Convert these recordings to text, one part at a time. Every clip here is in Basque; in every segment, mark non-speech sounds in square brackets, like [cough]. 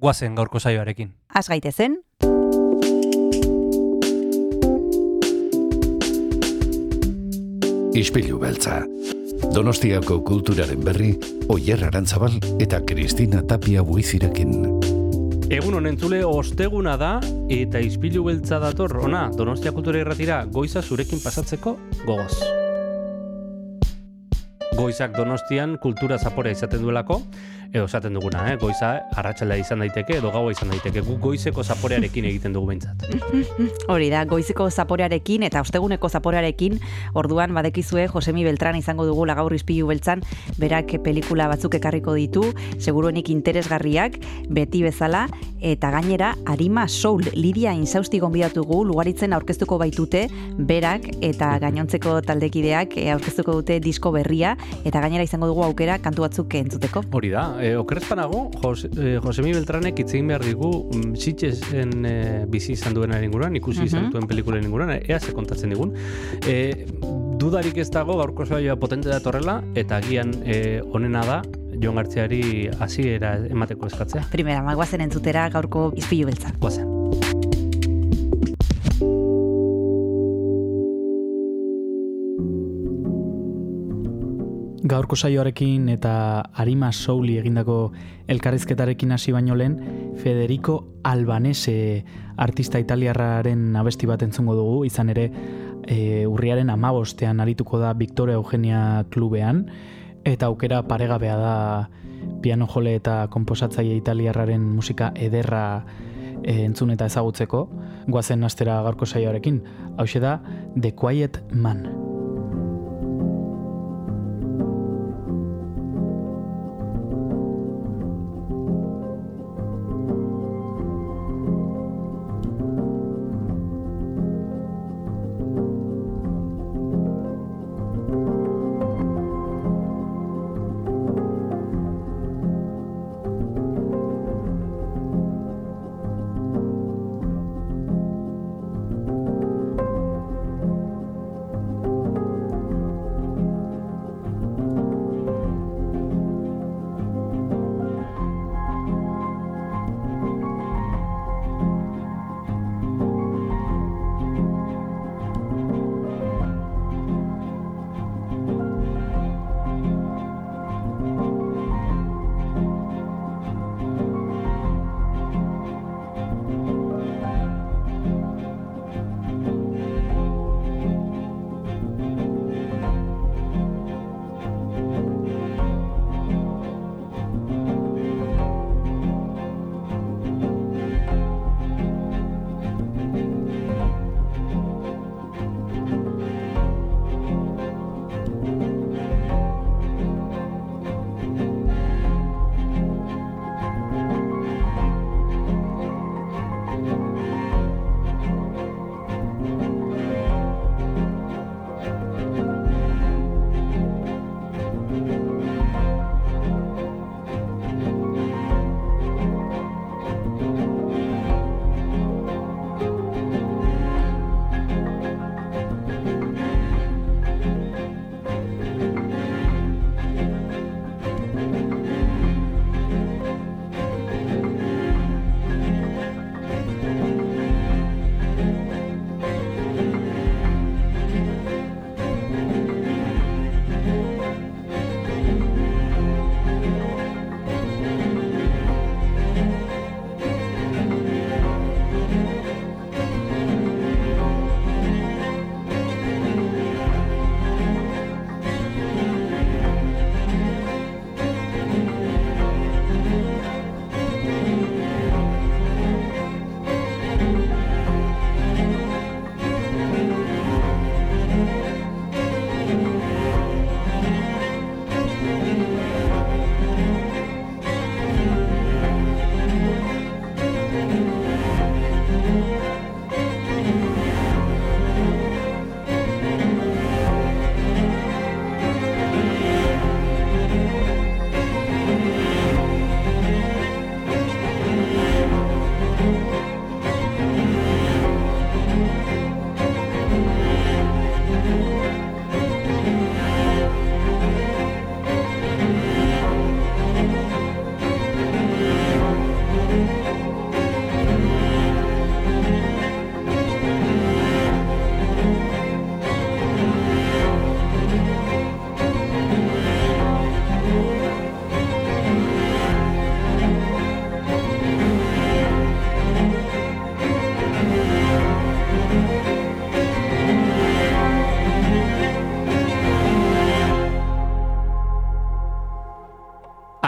guazen gaurko saioarekin. Az gaitezen, Ispilu beltza. Donostiako kulturaren berri, Oyer Arantzabal eta Kristina Tapia buizirekin. Egun honen zule osteguna da eta izpilu beltza dator ona Donostia Kultura Irratira goiza zurekin pasatzeko gogoz. Goizak Donostian kultura zaporea izaten duelako, edo esaten duguna, eh? goiza arratsala izan daiteke edo gaua izan daiteke, gu goizeko zaporearekin egiten dugu behintzat. [laughs] hori da, goizeko zaporearekin eta osteguneko zaporearekin, orduan badekizue Josemi Beltran izango dugu gaur izpilu beltzan, berak pelikula batzuk ekarriko ditu, seguruenik interesgarriak, beti bezala, eta gainera, Arima Soul, Lidia Insausti gonbidatugu, lugaritzen aurkeztuko baitute, berak eta gainontzeko taldekideak eh, aurkeztuko dute disko berria, eta gainera izango dugu aukera kantu batzuk entzuteko. Hori da, e, okerezpanago, Jos, e, Josemi Beltranek itzegin behar digu mm, sitxesen e, bizi izan duenaren inguruan, ikusi izan Mhm. duen pelikulen inguruan, ea ze kontatzen digun. E, dudarik ez dago gaurko saioa potente datorrela, eta agian e, onena da, Jon Gartziari hasiera emateko eskatzea. Primera, magoazen entzutera gaurko izpilu beltza. Guazen. Gaurko saioarekin eta Arima Souli egindako elkarrizketarekin hasi baino lehen, Federico Albanese artista italiarraren abesti bat entzungo dugu, izan ere e, urriaren amabostean arituko da Victoria Eugenia klubean, eta aukera paregabea da piano jole eta komposatzaile italiarraren musika ederra e, entzun eta ezagutzeko, guazen astera gaurko saioarekin, hau da The Quiet Man.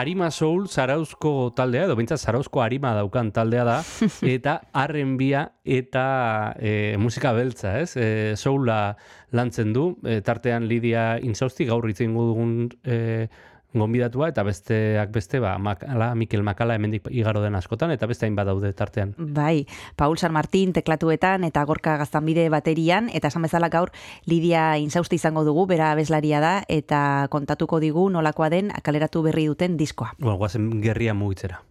Arima Soul Zarauzko taldea, edo bintzat Zarauzko Arima daukan taldea da, [laughs] eta arren bia eta e, musika beltza, ez? E, soula lantzen du, e, tartean Lidia Insausti, gaur itzen dugun e, gonbidatua eta besteak beste ba Makala Mikel Makala hemendik igaro den askotan eta beste hainbat daude tartean. Bai, Paul San Martin teklatuetan eta Gorka Gaztanbide baterian eta esan bezala gaur Lidia Insausti izango dugu, bera abeslaria da eta kontatuko digu nolakoa den kaleratu berri duten diskoa. Bueno, guazen gerria mugitzera.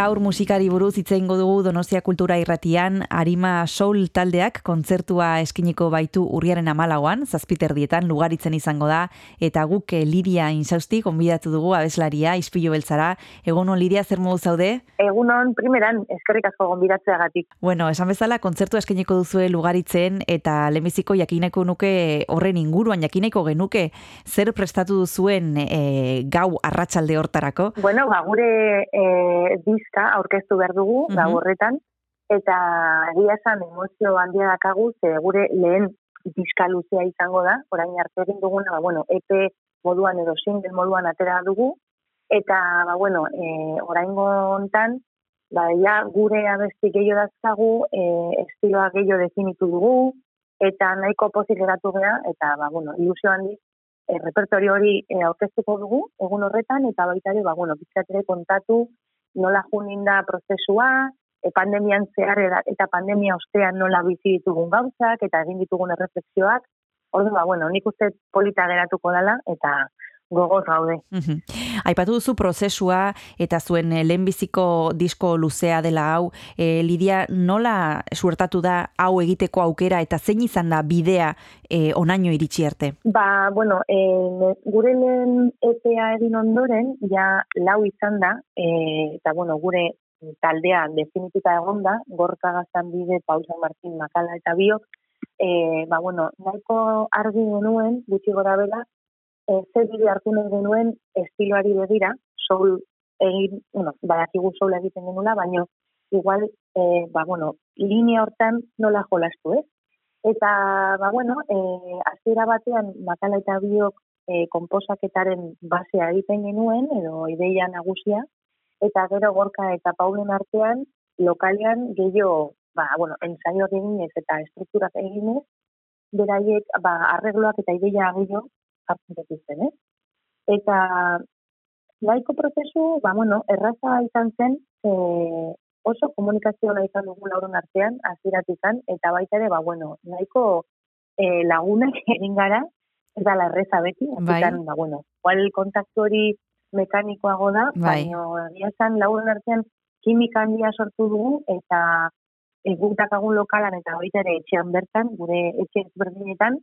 Gaur musikari buruz hitze dugu Donostia Kultura Irratian Arima Soul taldeak kontzertua eskiniko baitu urriaren amalauan, zazpiterdietan lugaritzen izango da, eta guk eh, Lidia Insausti konbidatu dugu abeslaria, izpilu beltzara. Egunon Lidia, zer modu zaude? Egunon, primeran, eskerrik asko gonbidatzeagatik. Bueno, esan bezala, kontzertu eskiniko duzue lugaritzen, eta lemiziko jakineko nuke horren inguruan, jakineko genuke, zer prestatu duzuen e, gau arratsalde hortarako? Bueno, ba, gure e, diska aurkeztu behar dugu, mm -hmm. horretan, eta egia esan emozio handia dakagu, ze gure lehen diska luzea izango da, orain arte egin duguna, ba, bueno, EP moduan edo single moduan atera dugu, eta, ba, bueno, e, orain gontan, ba, ja, gure abesti gehiago dazkagu, e, estiloa gehiago definitu dugu, eta nahiko pozik eratu geha, eta, ba, bueno, ilusio handi, e, repertorio hori e, aurkeztuko dugu, egun horretan, eta baita ere, ba, bueno, kontatu, nola junin da prozesua, e, pandemian zehar eta pandemia ostean nola bizi ditugun gauzak eta egin ditugun erreflexioak, ordu ba, bueno, nik uste polita geratuko dela eta gogoz gaude. Aipatu duzu prozesua eta zuen eh, lehenbiziko disko luzea dela hau, e, Lidia, nola suertatu da hau egiteko aukera eta zein izan da bidea e, onaino iritsi arte? Ba, bueno, e, gure lehen EPA egin ondoren, ja lau izan da, e, eta bueno, gure taldea definituta egonda, gorka gaztan bide, Pausa Martin, Makala eta Biok, e, ba, bueno, nahiko argi genuen, gutxi gora bela, e, zer bide hartu nahi genuen estiloari begira, soul egin, bueno, badakigu soul egiten genula, baina igual, e, ba, bueno, linea hortan nola jolastu, ez? Eta, ba, bueno, e, azira batean, makala eta biok e, komposaketaren basea egiten genuen, edo ideia nagusia, eta gero gorka eta paulen artean, lokalean gehiago, ba, bueno, ensaio eginez eta estrukturak eginez, beraiek, ba, arregloak eta ideia gehiago jartzen dituzten, eh? Eta laiko prozesu, ba, bueno, erraza izan zen, e, oso komunikazio nahi izan dugu laurun artean, aziratikan, eta baita ere, ba, bueno, nahiko e, lagunak [laughs] egin gara, ez da la erreza beti, bai. ba, bueno, kual kontaktu hori mekanikoago da, bai. baina egia zan laurun artean kimika handia sortu dugu, eta egutak agun lokalan eta baita ere etxean bertan, gure etxe berdinetan,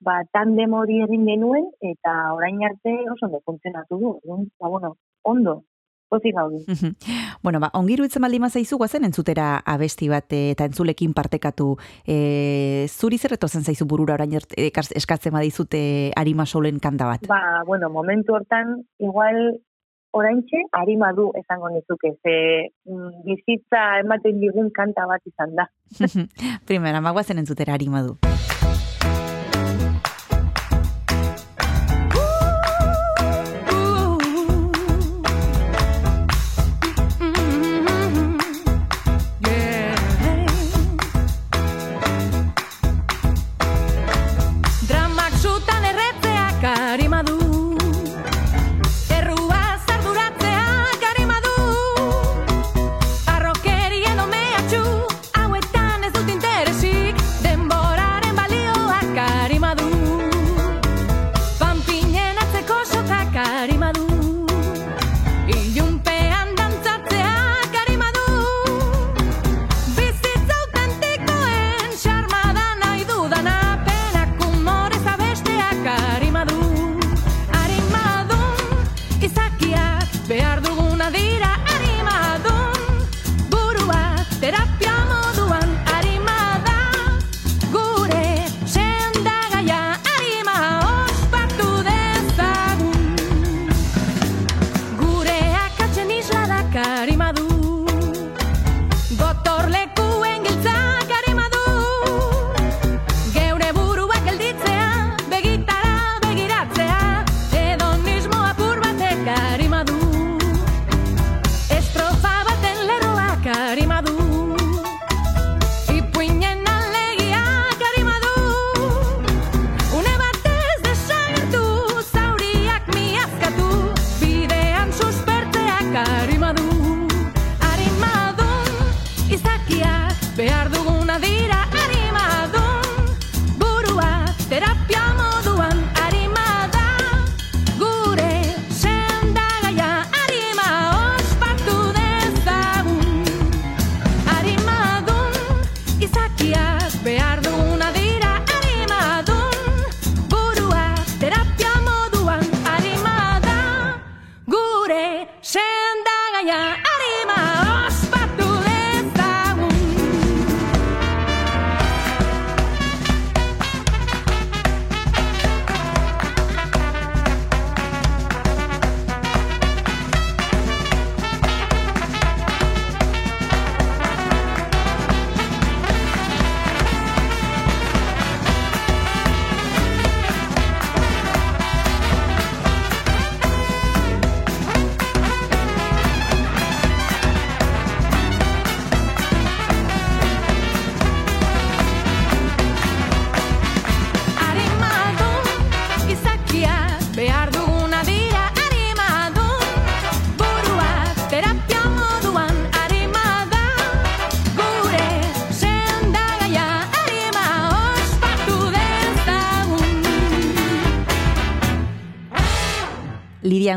ba, tandem hori egin genuen, eta orain arte oso ondo funtzionatu du. Ba, bueno, ondo, pozik gaudi. bueno, ba, ongiru itzen maldi mazaizu guazen entzutera abesti bat eta entzulekin partekatu. E, zuri zerreto zen zaizu burura orain eskatzen badizute harima solen kanta bat? Ba, bueno, momentu hortan, igual oraintxe harima du esango nizuke, ze mm, bizitza ematen digun kanta bat izan da. Primera, magoazen entzutera harima du.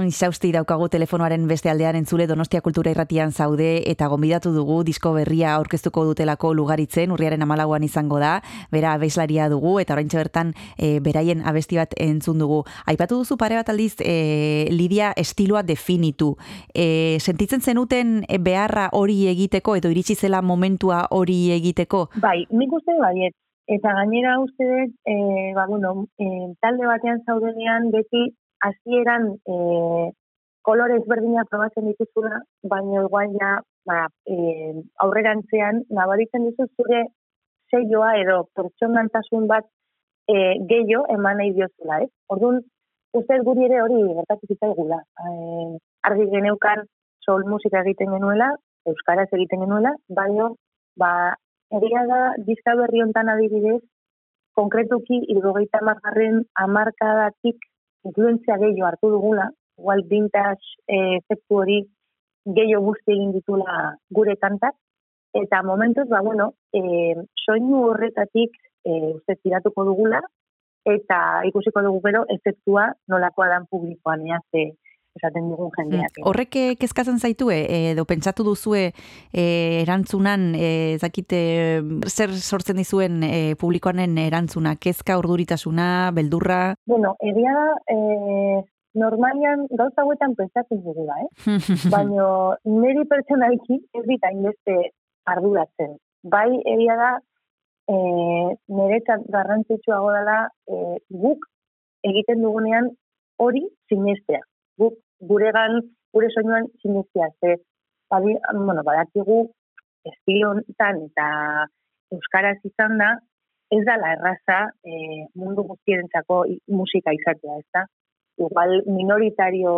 Lidian Xausti daukagu telefonoaren beste aldean entzule Donostia Kultura Irratian zaude eta gonbidatu dugu disko berria aurkeztuko dutelako lugaritzen urriaren amalauan izango da, bera abeslaria dugu eta oraintxe bertan e, beraien abesti bat entzun dugu. Aipatu duzu pare bat aldiz e, Lidia estiloa definitu. E, sentitzen zenuten beharra hori egiteko edo iritsi zela momentua hori egiteko? Bai, nik uste baiet. Eta gainera uste dut, e, ba, bueno, e, talde batean zaudenean beti hasieran e, kolore ezberdinak probatzen dituzula, baina igual ja ba, e, aurrerantzean nabaritzen dizu zure seioa edo pertsonantasun bat e, gehiago eman nahi diozula, ez? Orduan, uste guri ere hori gertatzen zitzaigula. E, argi geneukan sol musika egiten genuela, euskaraz egiten genuela, baina ba, egia da dizka berri hontan adibidez, konkretuki irrogeita margarren amarkadatik influentzia gehiago hartu dugula, igual vintage eh, efektu hori gehiago guzti egin ditula gure kantak, eta momentuz, ba, bueno, eh, soinu horretatik eh, uste tiratuko dugula, eta ikusiko dugu gero efektua nolakoa dan publikoan, ea, ze, esaten dugun jendeak. Mm. Horrek eh, kezkatzen zaitue, edo pentsatu duzue e, erantzunan, e, zakite, zer sortzen dizuen e, publikoanen erantzuna, kezka urduritasuna, beldurra? Bueno, egia da, e, normalian gauza hauetan pentsatzen dugu da, eh? [laughs] Baina niri pertsonalki ez dit hainbeste arduratzen. Bai, egia da, e, niretzat garrantzitsuago dela e, guk egiten dugunean hori sinestea guk guregan, gure soinuan sinestia, ze, badi, bueno, badakigu, estilontan eta euskaraz izan da, ez da la erraza e, mundu guztierentzako musika izatea, ez da? Igual minoritario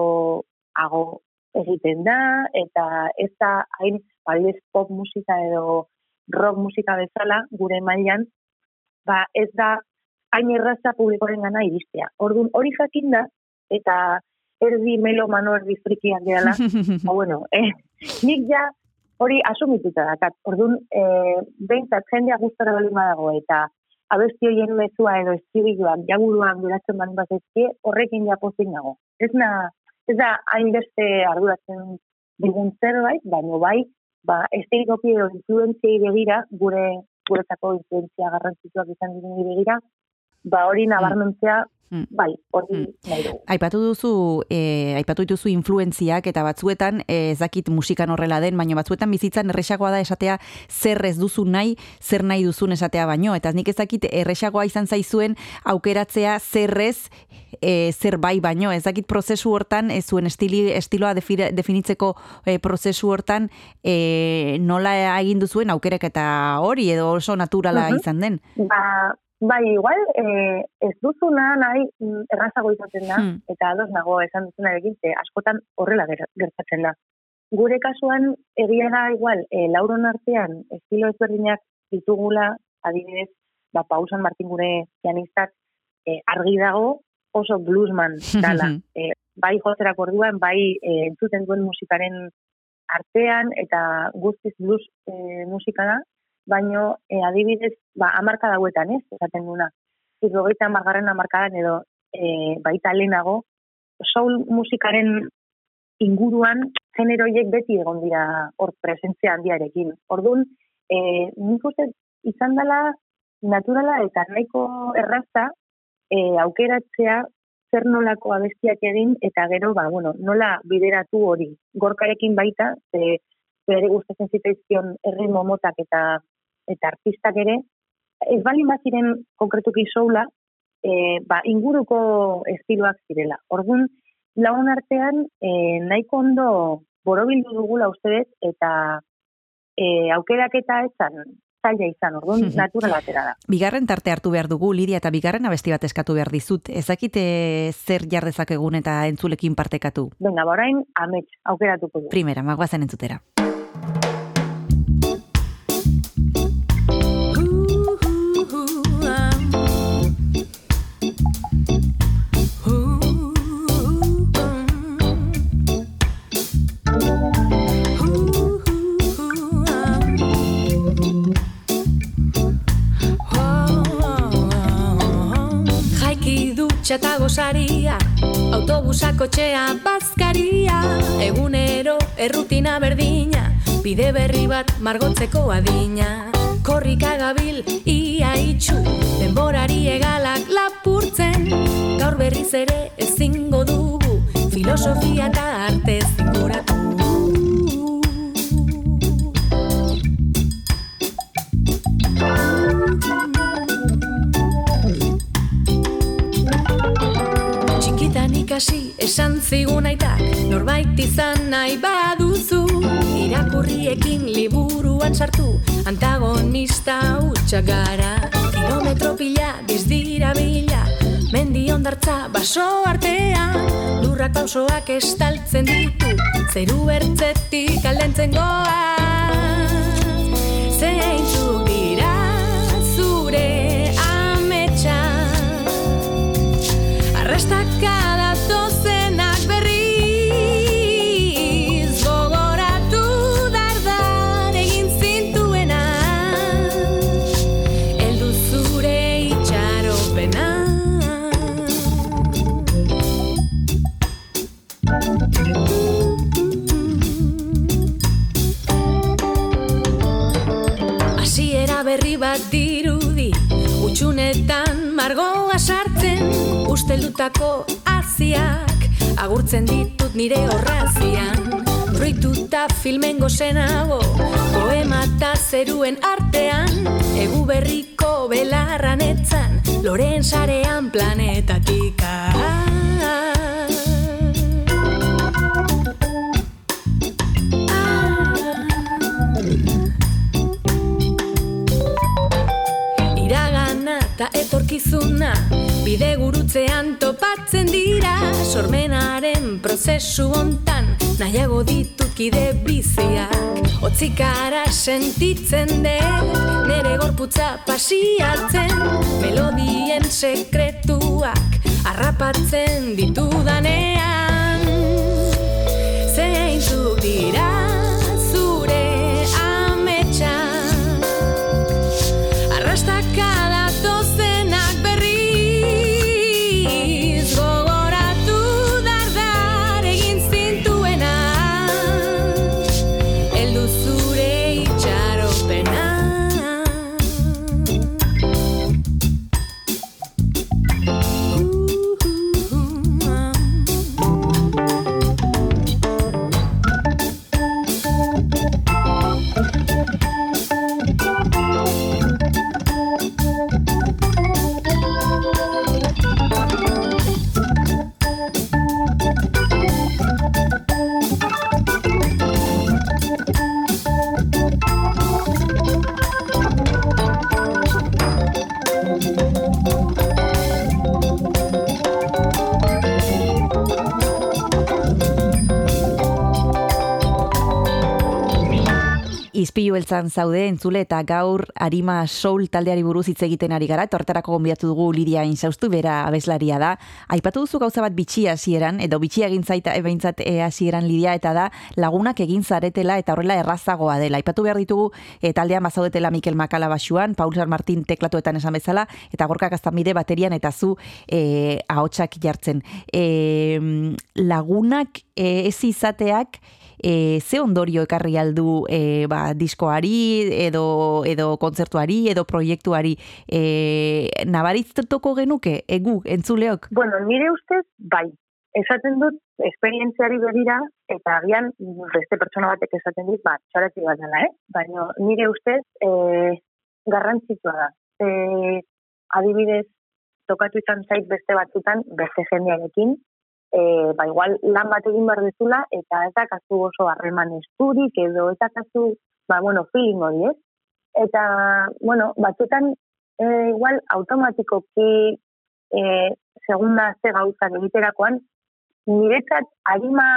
hago egiten da, eta ez da hain baldez pop musika edo rock musika bezala gure mailan, ba ez da hain erraza publikoaren gana iristea. Orduan hori jakin da, eta erdi melo mano erdi frikian gehala. ba, [laughs] bueno, eh, nik ja hori asumituta dakat. Orduan, eh, behintzat jendea guztara bali dago eta abesti hoien mezua edo estibiluak jaguruan guratzen bani bat ezkie, horrekin ja pozik nago. Ez, na, ez da hainbeste arduratzen digun zerbait, baina bai, ba, estilikoki edo influenziai begira, gure guretzako influenzia garrantzituak izan diren begira, ba hori nabarmentzea Hmm. Bai, hori hmm. Aipatu duzu, e, aipatu dituzu influenziak eta batzuetan e, ez dakit musikan horrela den, baina batzuetan bizitzan erresagoa da esatea zer ez duzu nahi, zer nahi duzun esatea baino. Eta nik ez dakit erresagoa izan zaizuen aukeratzea zerrez e, zer bai baino. Ez dakit prozesu hortan, ez zuen estili, estiloa definitzeko e, prozesu hortan e, nola egin duzuen aukerak eta hori edo oso naturala izan den. Ba, Bai, igual, eh, ez duzuna nahi mm, errazago izaten da, hmm. eta ados nago esan duzuna egin, askotan horrela gertatzen da. Gure kasuan, egia da igual, e, lauron artean, estilo ezberdinak ditugula, adibidez, ba, pausan martin gure pianistak e, argi dago, oso bluesman dala. [laughs] e, bai jozerak orduan, bai e, entzuten duen musikaren artean, eta guztiz blues e, musika da, baino e, adibidez, ba, amarka dauetan, ez, esaten duna. Zirrogeita amargarren amarkadan edo e, baita lehenago, soul musikaren inguruan generoiek beti egon dira hor presentzia handiarekin. Orduan, e, nik uste izan dela naturala eta nahiko erraza e, aukeratzea zer nolako abestiak egin eta gero, ba, bueno, nola bideratu hori. Gorkarekin baita, ze, bere gustatzen zitaizkion erritmo motak eta eta artistak ere, ez bali ziren konkretuki soula, e, ba, inguruko estiloak zirela. Orduan, lagun artean, e, nahiko ondo borobildu dugula ustez, eta e, aukerak eta esan, zaila izan, orduan, mm [laughs] -hmm. natural atera da. Bigarren tarte hartu behar dugu, Lidia, eta bigarren abesti bat eskatu behar dizut. Ezakite zer jardezak egun eta entzulekin partekatu? Venga, borain, amets, aukeratuko du. Primera, magoazen entzutera. Txata gozaria Autobusako txea bazkaria. Egunero errutina berdina Bide berri bat margotzeko adina. Korrika gabil ia itxu Denborari egalak lapurtzen. Gaur berriz ere ezingo dugu Filosofia eta arte zinguratu ikasi esan zigun aitak Norbait izan nahi baduzu. Irakurriekin liburuan sartu Antagonista utxak gara. Kilometro pila dizdira bila Mendi ondartza baso artean. Lurrak pausoak estaltzen ditu Zeru ertzetik aldentzen goa Zeintzuk dira zure ametsa? Arrastakada margoa sartzen usteldutako aziak agurtzen ditut nire horrazian. Fruituta filmen gozenago poema eta zeruen artean. Egu berriko belarran etzan loren sarean planetatika etorkizuna bide gurutzean topatzen dira. Sormenaren prozesu hontan nahiago ditukide biziak. Otzikara sentitzen de nere gorputza pasiatzen melodien sekretuak arrapatzen ditudanean. Zeintzuk dira beltzan zaude entzule eta gaur Arima Soul taldeari buruz hitz egiten ari gara, tortarako gonbiatu dugu Lidia Insaustu, bera abeslaria da. Aipatu duzu gauza bat bitxi hasieran edo bitxi egin zaita ebeintzat e, hasieran Lidia eta da lagunak egin zaretela eta horrela errazagoa dela. Aipatu behar ditugu e, taldean bazaudetela Mikel Makala basuan, Paul San Martin teklatuetan esan bezala, eta gorkak aztamide baterian eta zu e, ahotsak jartzen. E, lagunak e, ez izateak e, ze ondorio ekarri aldu e, ba, diskoari edo, edo kontzertuari edo proiektuari e, nabaritztuko genuke egu entzuleok? Bueno, nire ustez bai. Esaten dut esperientziari berira eta agian beste pertsona batek esaten dit, bat, txarati bat dela, eh? Baina nire ustez e, garrantzitsua da. E, adibidez, tokatu izan zait beste batzutan, beste jendearekin, e, ba igual lan bat egin behar dezula, eta ez dakazu oso harreman esturik, edo ez dakazu, ba, bueno, feeling hori, ez? Eta, bueno, batzutan, e, igual, automatikoki, e, segunda ze gauzak egiterakoan, niretzat harima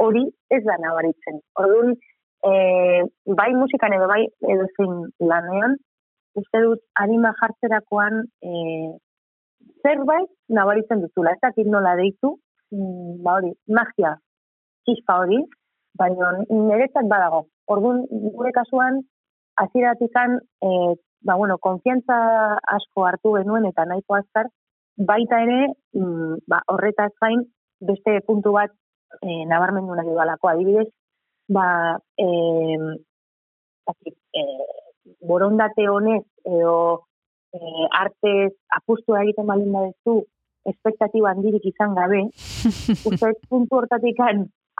hori ez da nabaritzen. Orduan, e, bai musikan edo bai edo zein lanean, uste dut harima jartzerakoan e, zerbait nabaritzen duzula. Ez dakit nola deitu, mm, ba hori, magia, txispa hori, baina niretzat badago. Orduan, gure kasuan, aziratik e, ba bueno, konfiantza asko hartu genuen eta nahiko azkar, baita ere, mm, ba, horretaz gain, beste puntu bat e, nabarmendu nahi dudalako adibidez, ba, e, e, borondate honez, edo e, artez apustu egiten balin badezu, espektatiba handirik izan gabe, [laughs] uste puntu hortatik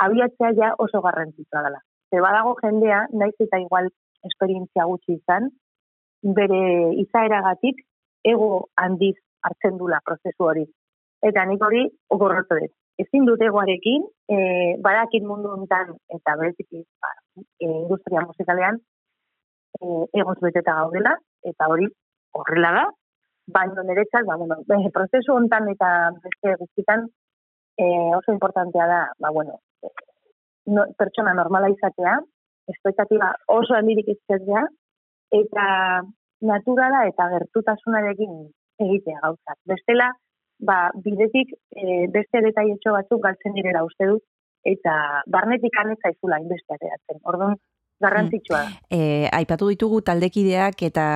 abiatzea ja oso garrantzitsua dela. Ze badago jendea, naiz eta igual esperientzia gutxi izan, bere izaeragatik ego handiz hartzen dula prozesu hori. Eta nik hori ogorrotu dut. Ezin dut egoarekin, e, badakit mundu honetan, eta bereziki ba, e, industria musikalean, e, egoz beteta gaudela, eta hori horrela da, baina niretzak, ba, bueno, prozesu honetan eta beste guztitan e, oso importantea da, ba, bueno, no, pertsona normala izatea, espektatiba oso handirik iztetzea, eta naturala eta gertutasunarekin egitea gauzak. Bestela, ba, bidetik e, beste detaietxo batzuk galtzen direla uste dut, eta barnetik anetza izula inbeste ateratzen. Orduan, garrantzitsua. Mm. E, aipatu ditugu taldekideak eta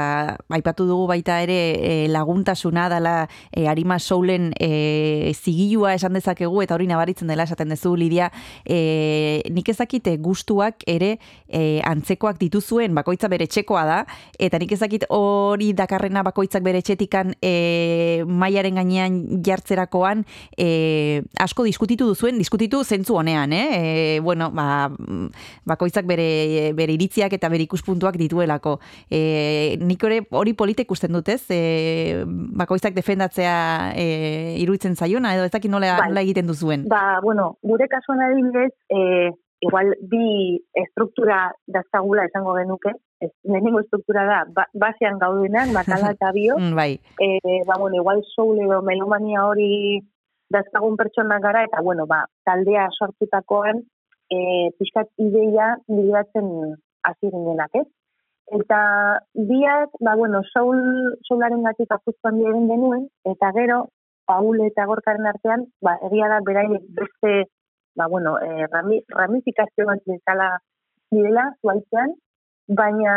aipatu dugu baita ere e, laguntasuna dala e, Arima Soulen e, zigilua esan dezakegu eta hori nabaritzen dela esaten duzu Lidia e, nik ezakite gustuak ere e, antzekoak dituzuen bakoitza bere txekoa da eta nik ezakit hori dakarrena bakoitzak bere txetikan e, maiaren gainean jartzerakoan e, asko diskutitu duzuen, diskutitu zentzu honean, eh? E, bueno, ba, bakoitzak bere bere iritziak eta bere ikuspuntuak dituelako. E, nik hori politek usten dut, ez? E, bakoitzak defendatzea e, iruditzen zaiona, edo ez dakit nola, bai. nola egiten duzuen? Ba, bueno, gure kasuan adibidez, e, igual bi estruktura dazkagula esango genuke, ez, lehenengo estruktura da, ba, basean gaudenak, makala eta bio, [laughs] mm, bai. e, ba, bueno, igual soul edo melomania hori dazkagun pertsonak gara, eta, bueno, ba, taldea sortutakoan, e, pixkat ideia bilatzen hasi ginenak, ez? Eta biak, ba, bueno, soul, soularen gatik apuztuan egin genuen, eta gero, Paul eta Gorkaren artean, ba, egia da, berai beste, ba, bueno, e, rami, ramifikazio bat bezala direla, zuaitzean, baina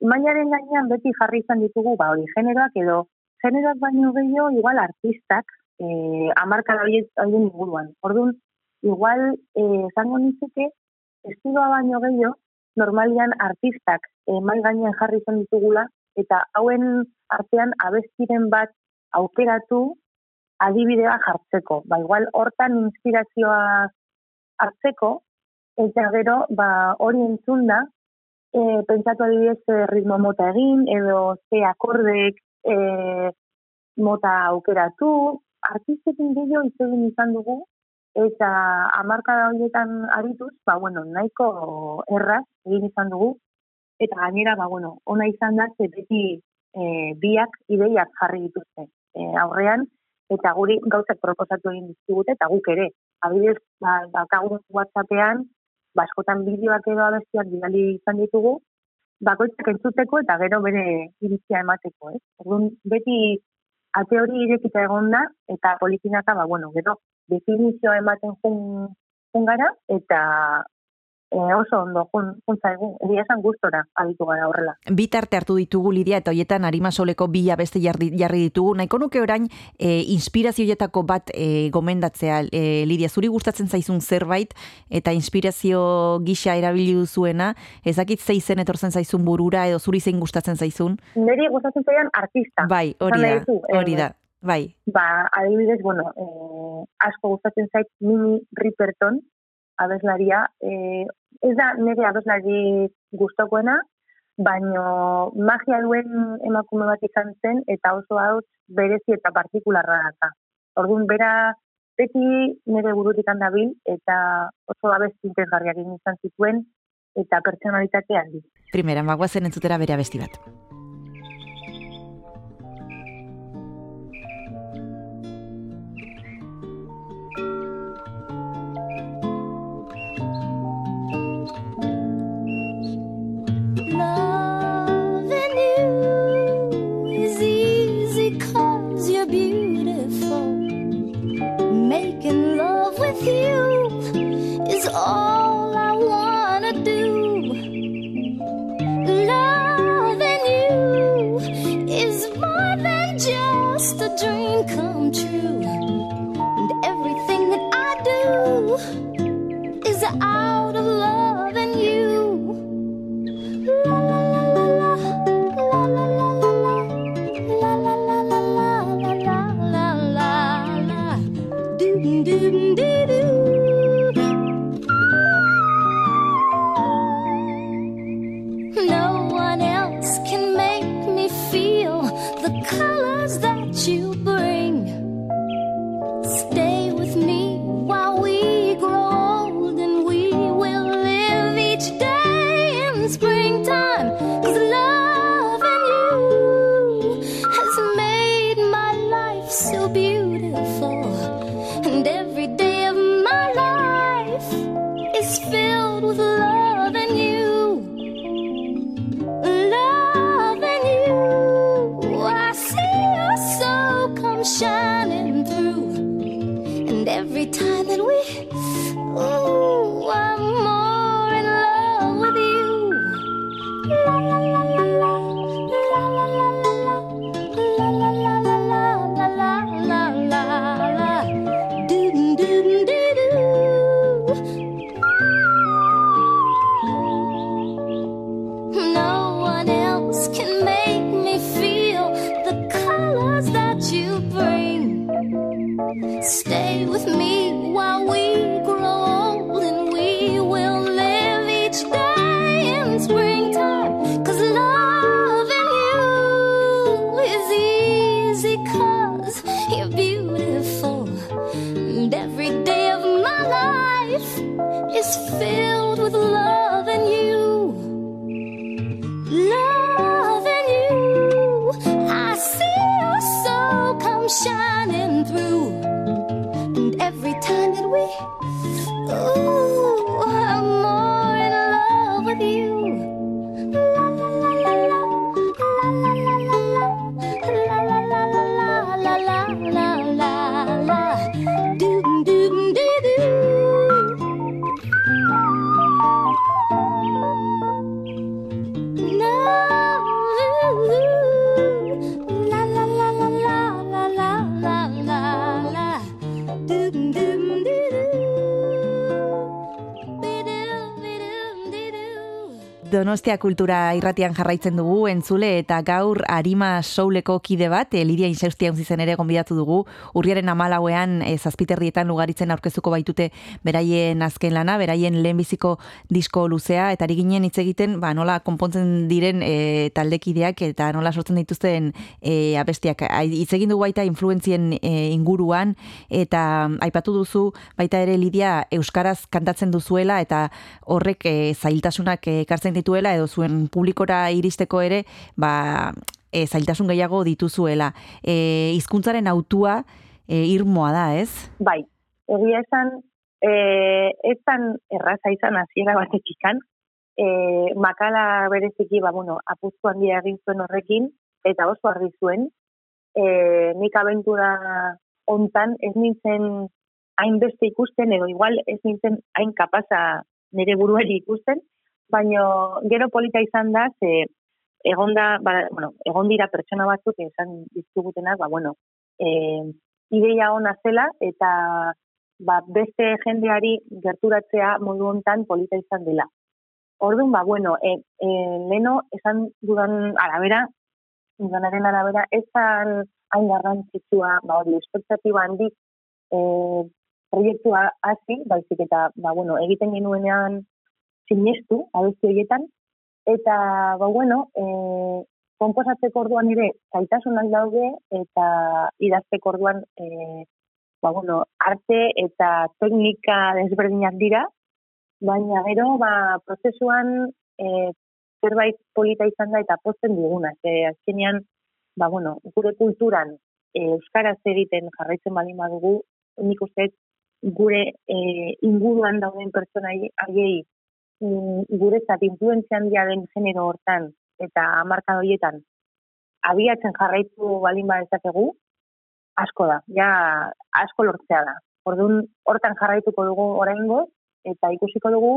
mainaren gainean beti jarri izan ditugu, ba, hori generoak edo, generoak baino gehiago, igual artistak, eh, amarka da hori inguruan. Orduan, igual, eh, zango nizuke, estiloa baino gehiago, normalian artistak eh, mai gainean jarri zen ditugula, eta hauen artean abestiren bat aukeratu adibidea jartzeko. Ba, igual, hortan inspirazioa hartzeko, eta gero, ba, hori entzun da, e, pentsatu adibidez e, ritmo mota egin, edo ze akordek e, mota aukeratu, artistekin gehiago izan izan dugu, eta amarka da horietan arituz, ba, bueno, nahiko erraz egin izan dugu, eta gainera, ba, bueno, ona izan da, ze beti e, biak ideiak jarri dituzte e, aurrean, eta guri gauzak proposatu egin dizkigute, eta guk ere, abidez, ba, bakagun WhatsAppean, baskotan bideoak edo abestiak bidali izan ditugu, bakoitzak entzuteko eta gero bere iritzia emateko, eh? Orduan, beti ate hori irekita egonda eta politinaka, ba, bueno, gero, definizioa ematen jun, jun gara, eta e, oso ondo jun, jun zaigu, egia esan gustora abitu gara horrela. Bitarte hartu ditugu Lidia eta hoietan Arima Soleko bi beste jarri, jarri ditugu. Nahiko nuke orain e, inspirazio hoietako bat e, gomendatzea e, Lidia, zuri gustatzen zaizun zerbait eta inspirazio gisa erabili duzuena, ezakit zeizen etortzen zaizun burura edo zuri zein gustatzen zaizun? Neri gustatzen zaian artista. Bai, hori da, hori da. Bai. Ba, adibidez, bueno, eh, asko gustatzen zait Mimi Riperton, abeslaria. Eh, ez da nire abeslari gustokoena, baino magia duen emakume bat izan zen, eta oso hau berezi eta partikularra da. Orduan, bera beti nire burutik handabil, eta oso abesti interesgarriak izan zituen, eta pertsonalitatea handi. Primera, magoazen entzutera bere abesti bat. Donostia kultura irratian jarraitzen dugu entzule eta gaur Arima Souleko kide bat, eh, Lidia Insaustia zen ere gonbidatu dugu, urriaren amalauean e, zazpiterrietan lugaritzen aurkezuko baitute beraien azken lana, beraien lehenbiziko disko luzea, eta ari ginen hitz egiten, ba, nola konpontzen diren e, taldekideak eta nola sortzen dituzten e, abestiak. Hitz egin dugu baita influentzien e, inguruan, eta aipatu duzu baita ere Lidia Euskaraz kantatzen duzuela, eta horrek e, zailtasunak ekartzen dituela, edo zuen publikora iristeko ere, ba, e, zailtasun gehiago dituzuela. E, hizkuntzaren autua e, irmoa da, ez? Bai, egia esan, e, ez zan erraza izan hasiera batetikan, e, makala bereziki, ba, bueno, apuztu handia egin zuen horrekin, eta oso argi zuen, e, nik abentura hontan ez nintzen hainbeste ikusten, edo igual ez nintzen hain kapaza nire buruari ikusten, baino gero polita izan da, ze egonda, ba, bueno, egon dira pertsona batzuk esan dizkugutenak, ba, bueno, e, ideia ona zela eta ba, beste jendeari gerturatzea modu hontan polita izan dela. Orduan, ba, bueno, e, e, leno, esan dudan arabera, dudanaren arabera, ez zan hain garrantzitsua, ba, hori, espektatiba handik e, proiektua hasi, baizik eta, ba, bueno, egiten genuenean sinestu, abesti horietan, eta, ba, bueno, e, komposatzeko orduan ere zaitasunak daude eta idazteko orduan e, ba, bueno, arte eta teknika desberdinak dira, baina gero ba, prozesuan e, zerbait polita izan da eta posten diguna. Ze azkenean, ba, bueno, gure kulturan e, euskaraz egiten jarraitzen baldin badugu, nik uste gure e, inguruan dauden pertsona haiei guretzat influentzia handia den genero hortan eta marka horietan abiatzen jarraitu baldin badezakegu, asko da, ja asko lortzea da. Orduan hortan jarraituko dugu oraingo eta ikusiko dugu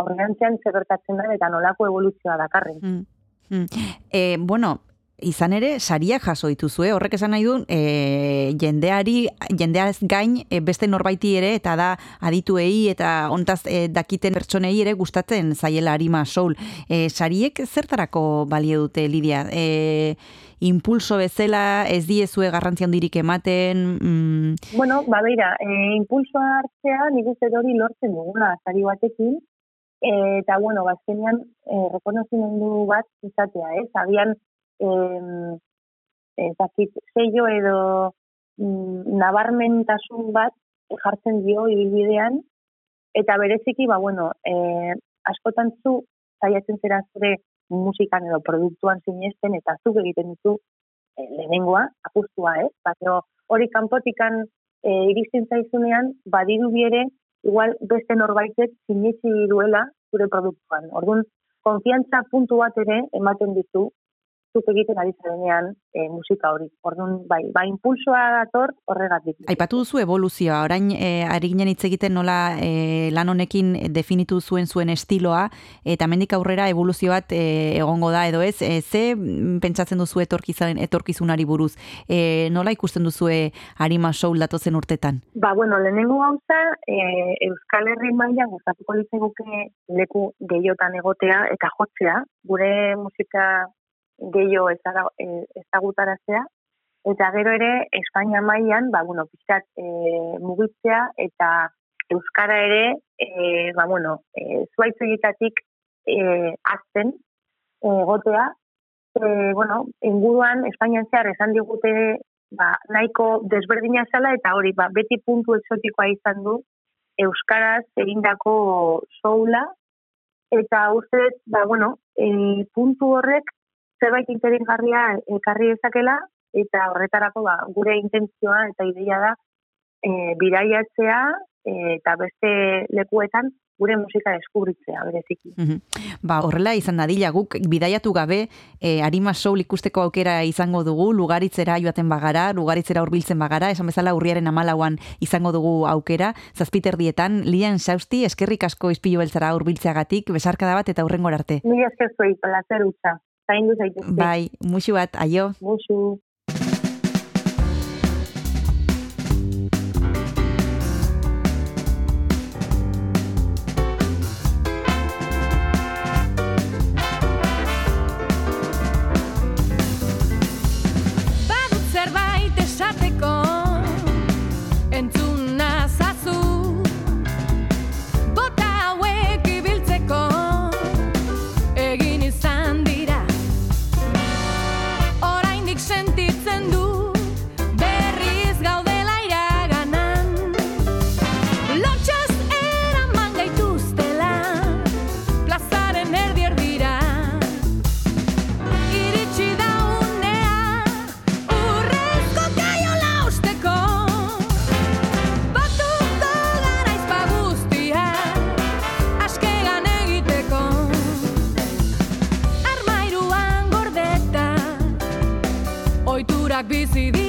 aurrerantzean zer gertatzen da eta nolako evoluzioa dakarren. Mm. Mm. E, bueno, izan ere, sariak jaso dituzue, horrek esan nahi du, e, jendeari, jendeaz gain, e, beste norbaiti ere, eta da adituei eta ontaz e, dakiten pertsonei ere gustatzen zaiela arima soul. E, sariek zertarako balio dute, Lidia? E, impulso bezala ez diezue garrantzia handirik ematen? Mm, Bueno, ba, beira, e, impulsoa hartzea nik uste hori lortzen dugula, sari batekin, eta, bueno, bazkenean, e, rekonozimendu bat izatea, ez? Agian, em, ez dakit, sello edo mm, nabarmentasun bat jartzen dio ibilbidean, eta bereziki, ba, bueno, e, askotan zu, saiatzen zera zure musikan edo produktuan sinesten, eta zuk egiten duzu e, lehenengoa, apustua, ez? Ba, gero, hori kanpotikan e, iristen zaizunean, badiru ere, igual beste norbaitek sinetsi duela zure produktuan. Orduan, konfiantza puntu bat ere ematen ditu zuk egiten ari zarenean e, musika hori. Orduan, bai, bai impulsoa dator horregatik. Aipatu duzu evoluzioa, orain e, ari ginen hitz egiten nola e, lan honekin definitu zuen zuen estiloa, eta mendik aurrera evoluzio bat e, egongo da edo ez, e, ze mm, pentsatzen duzu etorkizaren, etorkizunari buruz, e, nola ikusten duzue Arima Soul datozen urtetan? Ba, bueno, lehenengo gauza, e, Euskal Herri mailan gustatuko litzeguke leku gehiotan egotea eta jotzea, gure musika gehiago e, ezagutaraztea, eta gero ere Espainia mailan, ba, bueno, pixkat e, mugitzea eta Euskara ere, e, ba, bueno, e, zuaitzegitatik e, azten egotea, e, bueno, inguruan Espainian zehar esan digute ba, nahiko desberdina zela eta hori ba, beti puntu exotikoa izan du Euskaraz egindako soula. Eta uste ba, bueno, e, puntu horrek zerbait interesgarria ekarri dezakela eta horretarako ba, gure intentzioa eta ideia da e, bidaiatzea e, eta beste lekuetan gure musika deskubritzea, bereziki. Mhm. Ba, horrela izan dadila guk bidaiatu gabe e, Arima Soul ikusteko aukera izango dugu, lugaritzera joaten bagara, lugaritzera hurbiltzen bagara, esan bezala urriaren amalauan izango dugu aukera, zazpiterdietan, lian sausti, eskerrik asko izpilu beltzara hurbiltzeagatik, besarkada bat eta hurrengor arte. Mila esker zuei, placer utza. Zaindu zaitezte. Bai, musu bat, aio. Musu. Oiturak bizi dira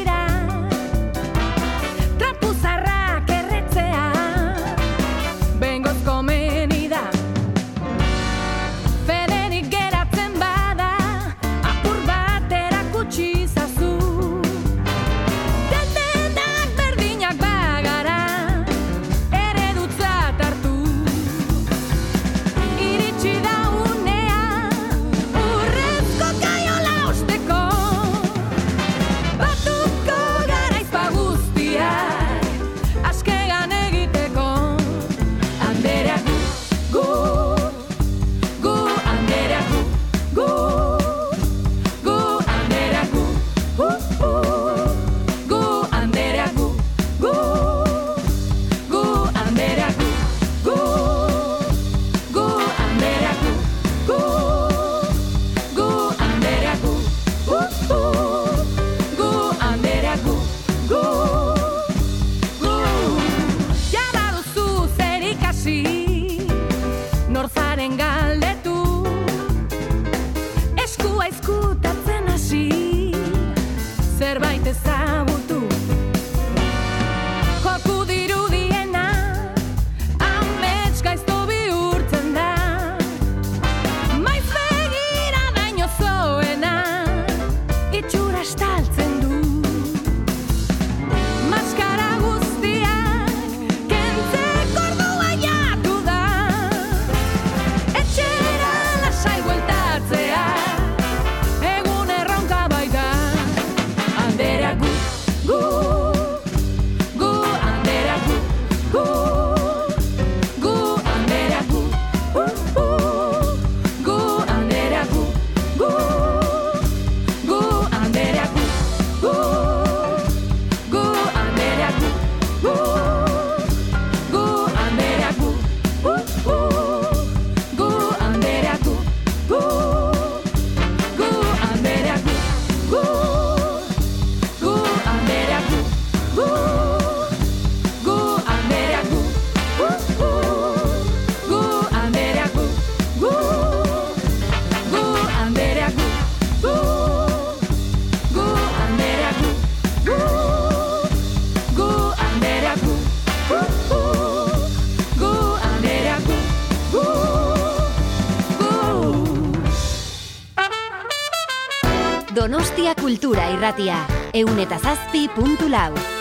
Donostia Kultura irratia 107.4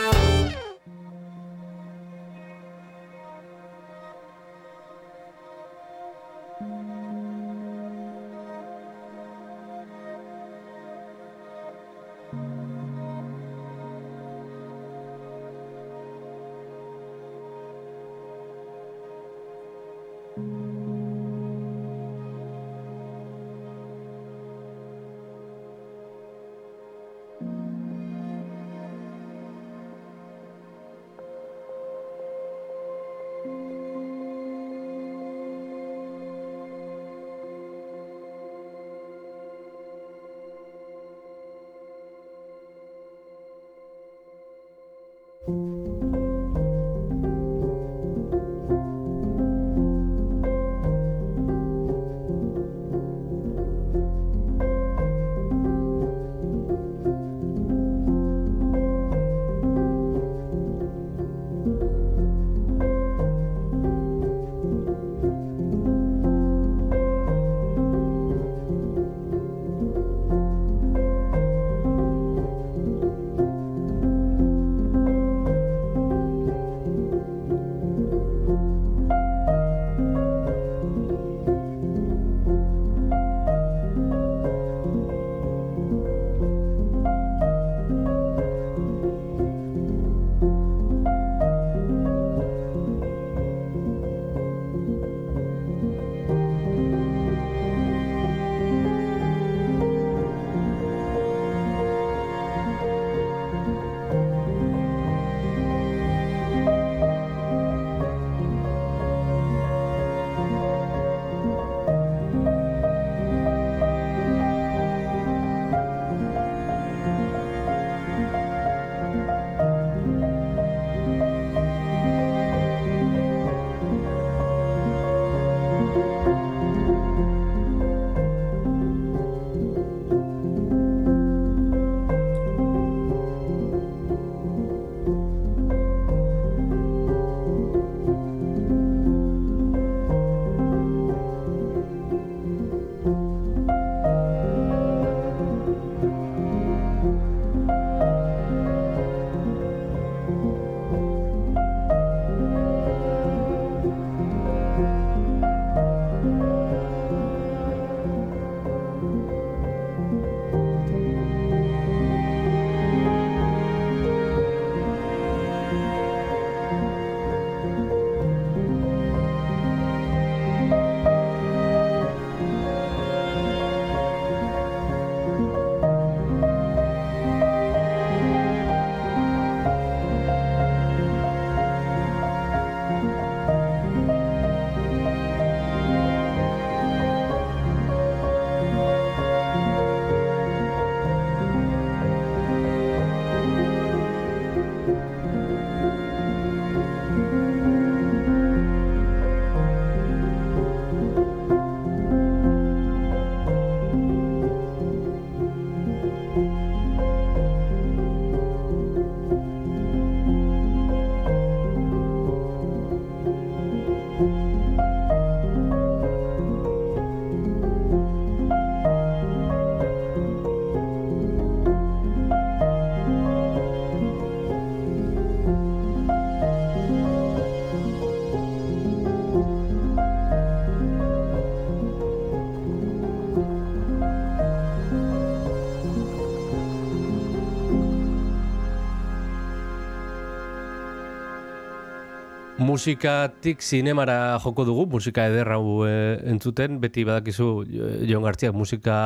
musikatik zinemara joko dugu, musika ederra hau e, entzuten, beti badakizu eh, Jon Gartziak musika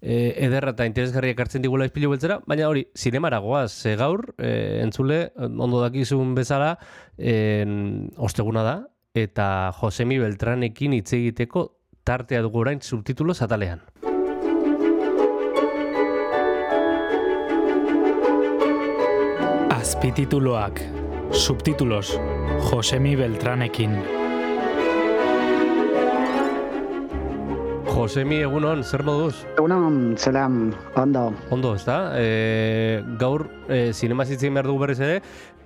e, ederra eta interesgarriak hartzen digula izpilu beltzera, baina hori, zinemara goaz, e, gaur, e, entzule, ondo dakizun bezala, en, osteguna da, eta Josemi Beltranekin hitz egiteko tartea dugu orain subtitulo zatalean. Azpitituloak, subtitulos, Josemi Beltranekin. Josemi, egunon, zer moduz? Egunon, zelan, ondo. Ondo, ez da? E, gaur, e, zinema zitzen behar dugu berriz ere,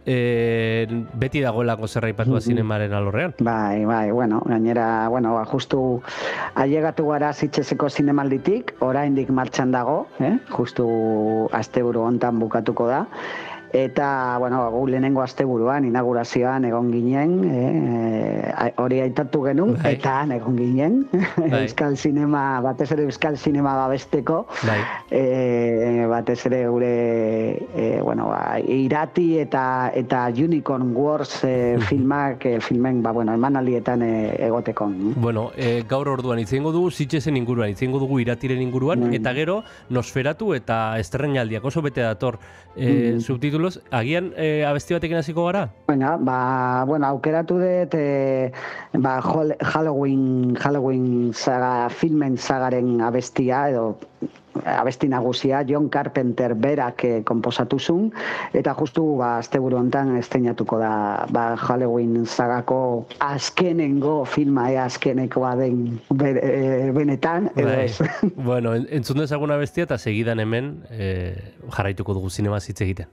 e, beti dagoelako zerraipatua zinemaren alorrean. Bai, bai, bueno, gainera, bueno, ba, justu ailegatu gara zitxezeko zinemalditik, oraindik martxan dago, eh? justu asteburu hontan bukatuko da. Eta, bueno, gu lehenengo asteburuan inaugurazioan egon ginen, eh, hori aitatu genuen, Bai. eta han egon ginen, Bai. [laughs] euskal sinema, batez ere euskal sinema babesteko, Bai. eh, batez ere gure eh, bueno, ba, irati eta eta Unicorn Wars eh, [laughs] filmak eh, filmen ba bueno, emanaldietan eh, egoteko. Bueno, e, gaur orduan itzengo dugu zitxesen inguruan, itzengo dugu iratiren inguruan, eta gero nosferatu eta estreinaldiak oso bete dator e, Mm. Subtitulos. Agian e, abesti batekin hasiko gara? Venga, ba, bueno, aukeratu dut eh, ba, Halloween, Halloween saga, filmen sagaren abestia edo abesti nagusia John Carpenter berak eh, konposatu zuen eta justu ba asteburu hontan esteinatuko da ba Halloween sagako azkenengo filma ea azkenekoa den be- eh, benetan edo Bai. [laughs] bueno, en, entzun dezagun abestia eta segidan hemen e, jarraituko dugu zinema hitz egiten.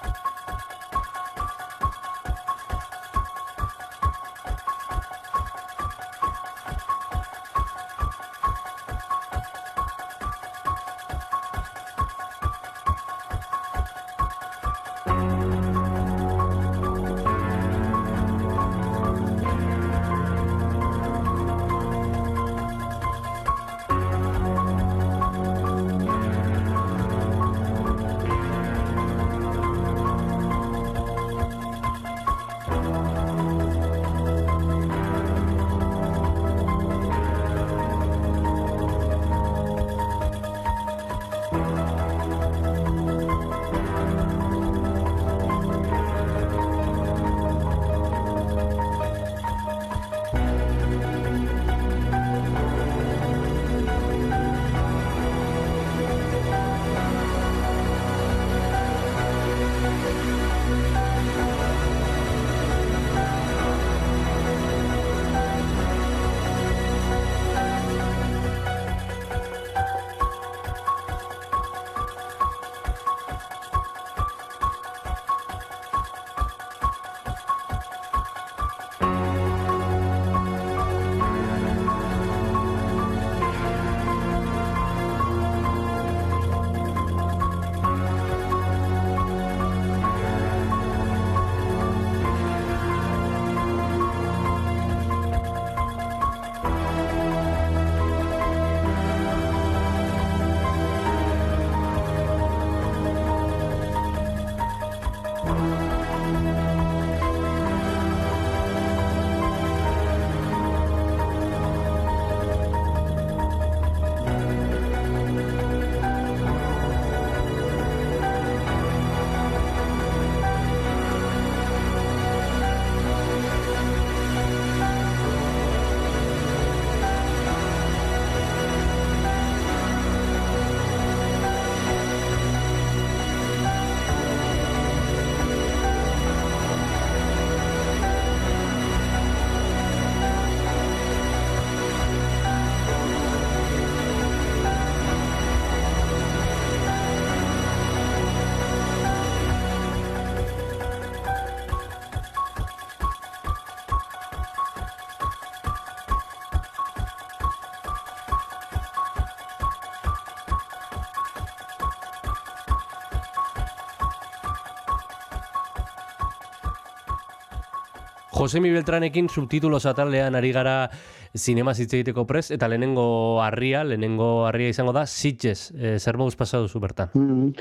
Josemi Beltranekin subtitulos atalean ari gara zinema hitz egiteko prez, eta lehenengo harria, lehenengo harria izango da, Sitges, e, zer moduz pasatu zu bertan? Mm.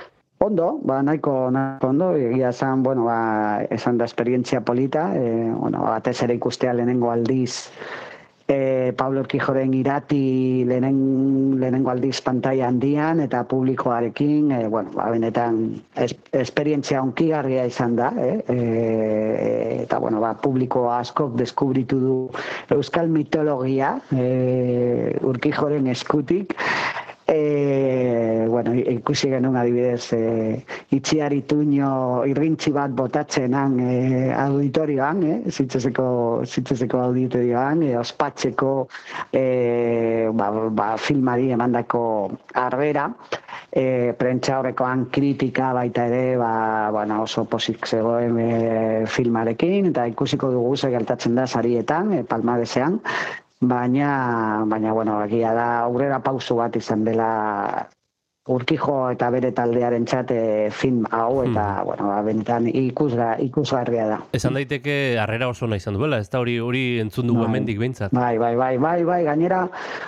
Ondo, ba, nahiko, nahiko ondo, egia esan, bueno, ba, esan da esperientzia polita, e, bueno, batez ere ikustea lehenengo aldiz, e, Pablo Urquijoren irati lehenen, lehenengo aldiz pantaila handian, eta publikoarekin, e, bueno, ba, benetan, es, esperientzia onkigarria izan da, eh? e, eta, bueno, ba, publiko askok deskubritu du euskal mitologia, e, Urquijoren eskutik, E, bueno, ikusi genuen adibidez, e, itxiari tuño irrintzi bat botatzenan e, auditorioan, e, zitzezeko, zitzezeko auditorioan, e, ospatzeko e, ba, ba, filmari emandako arbera, e, prentsa horrekoan kritika baita ere, ba, bueno, oso posik zegoen e, filmarekin, eta ikusiko dugu ze gertatzen da sarietan, e, palmaresean, baina, baina, bueno, egia da, aurrera pausu bat izan dela Urkijo eta bere taldearen txate film hau, eta, bueno, ba, benetan ikusga, ikusgarria da. Esan daiteke harrera oso nahi izan duela, ez da hori hori entzun dugu Bai. hemendik behintzat. Bai, bai, bai, bai, bai, gainera,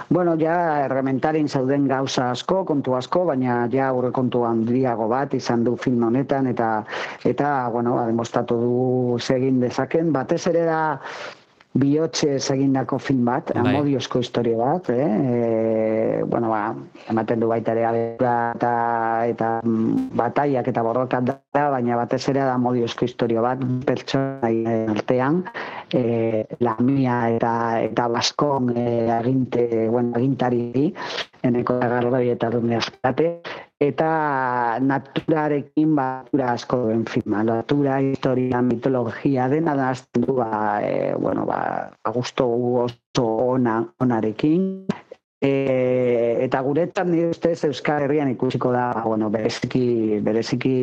bueno, ja errementarin zauden gauza asko, kontu asko, baina ja aurre kontu handiago bat izan du film honetan, eta, eta bueno, ba, demostratu du segin dezaken, batez ere da, bihotxe egindako film bat, Bai. amodiozko historia bat, eh? E, bueno, ba, ematen du baita ere abera eta, eta bataiak eta borrokat da, baina batez ere da amodiozko historia bat, pertsonaien artean, e, lamia eta, eta baskon e, aginte, bueno, agintari, eneko garroi eta dune azkate, eta naturarekin batura asko duen filma. Natura, historia, mitologia, dena da du, ba, e, bueno, ba, gusto oso ona, onarekin. E, eta guretzat nire ustez Euskal Herrian ikusiko da, bueno, bereziki, bereziki,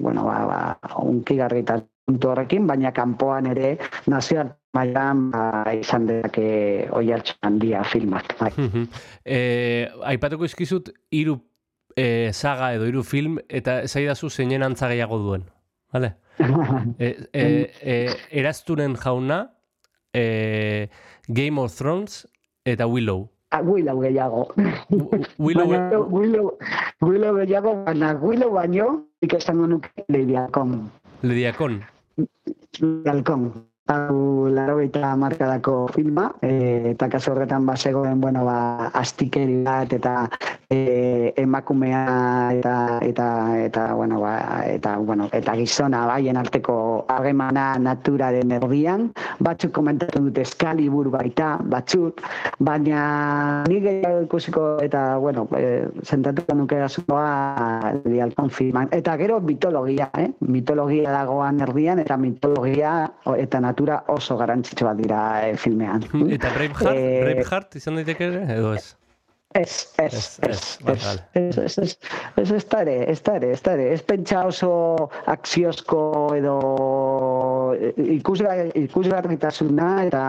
bueno, ba, ba, unkigarri eta puntu horrekin, baina kanpoan ere nazioart mailan ba, izan dezake oi handia filmak. Bai. Mhm. eh, aipatuko izkizut hiru eh, saga edo hiru film eta zaidazu zeinen antza gehiago duen. Vale? [laughs] e, e, e, eraztunen jauna, e, Game of Thrones eta Willow. Ah, Willow gehiago. Willow, Baina, Willow, Willow gehiago, baina Willow baino, ik esango nuke Leidiakon. Lediakon. Leidiakon. Hau laro eta markadako filma, e, eta kaso horretan bazegoen, bueno, ba, astikeri bat, eta e, emakumea, eta, eta, eta, bueno, ba, eta, bueno, eta gizona baien arteko harremana naturaren erdian, batzuk komentatu dute eskalibur baita, batzuk, baina ni gehiago ikusiko, eta, bueno, e, sentatuko nuke asuntoa Leidiakon filman. Eta gero mitologia, eh? mitologia dagoan erdian, eta mitologia eta natura oso garrantzitsua dira eh, filmean. Eta Braveheart, Eh, Braveheart izan daiteke ere, edo ez? Ez, ez, Ez, ez, ez, ez, ez, ez, ez, ez, ez da ere, ez da ere, ez pentsa oso akziozko edo ikusga- ikusgarritasuna eta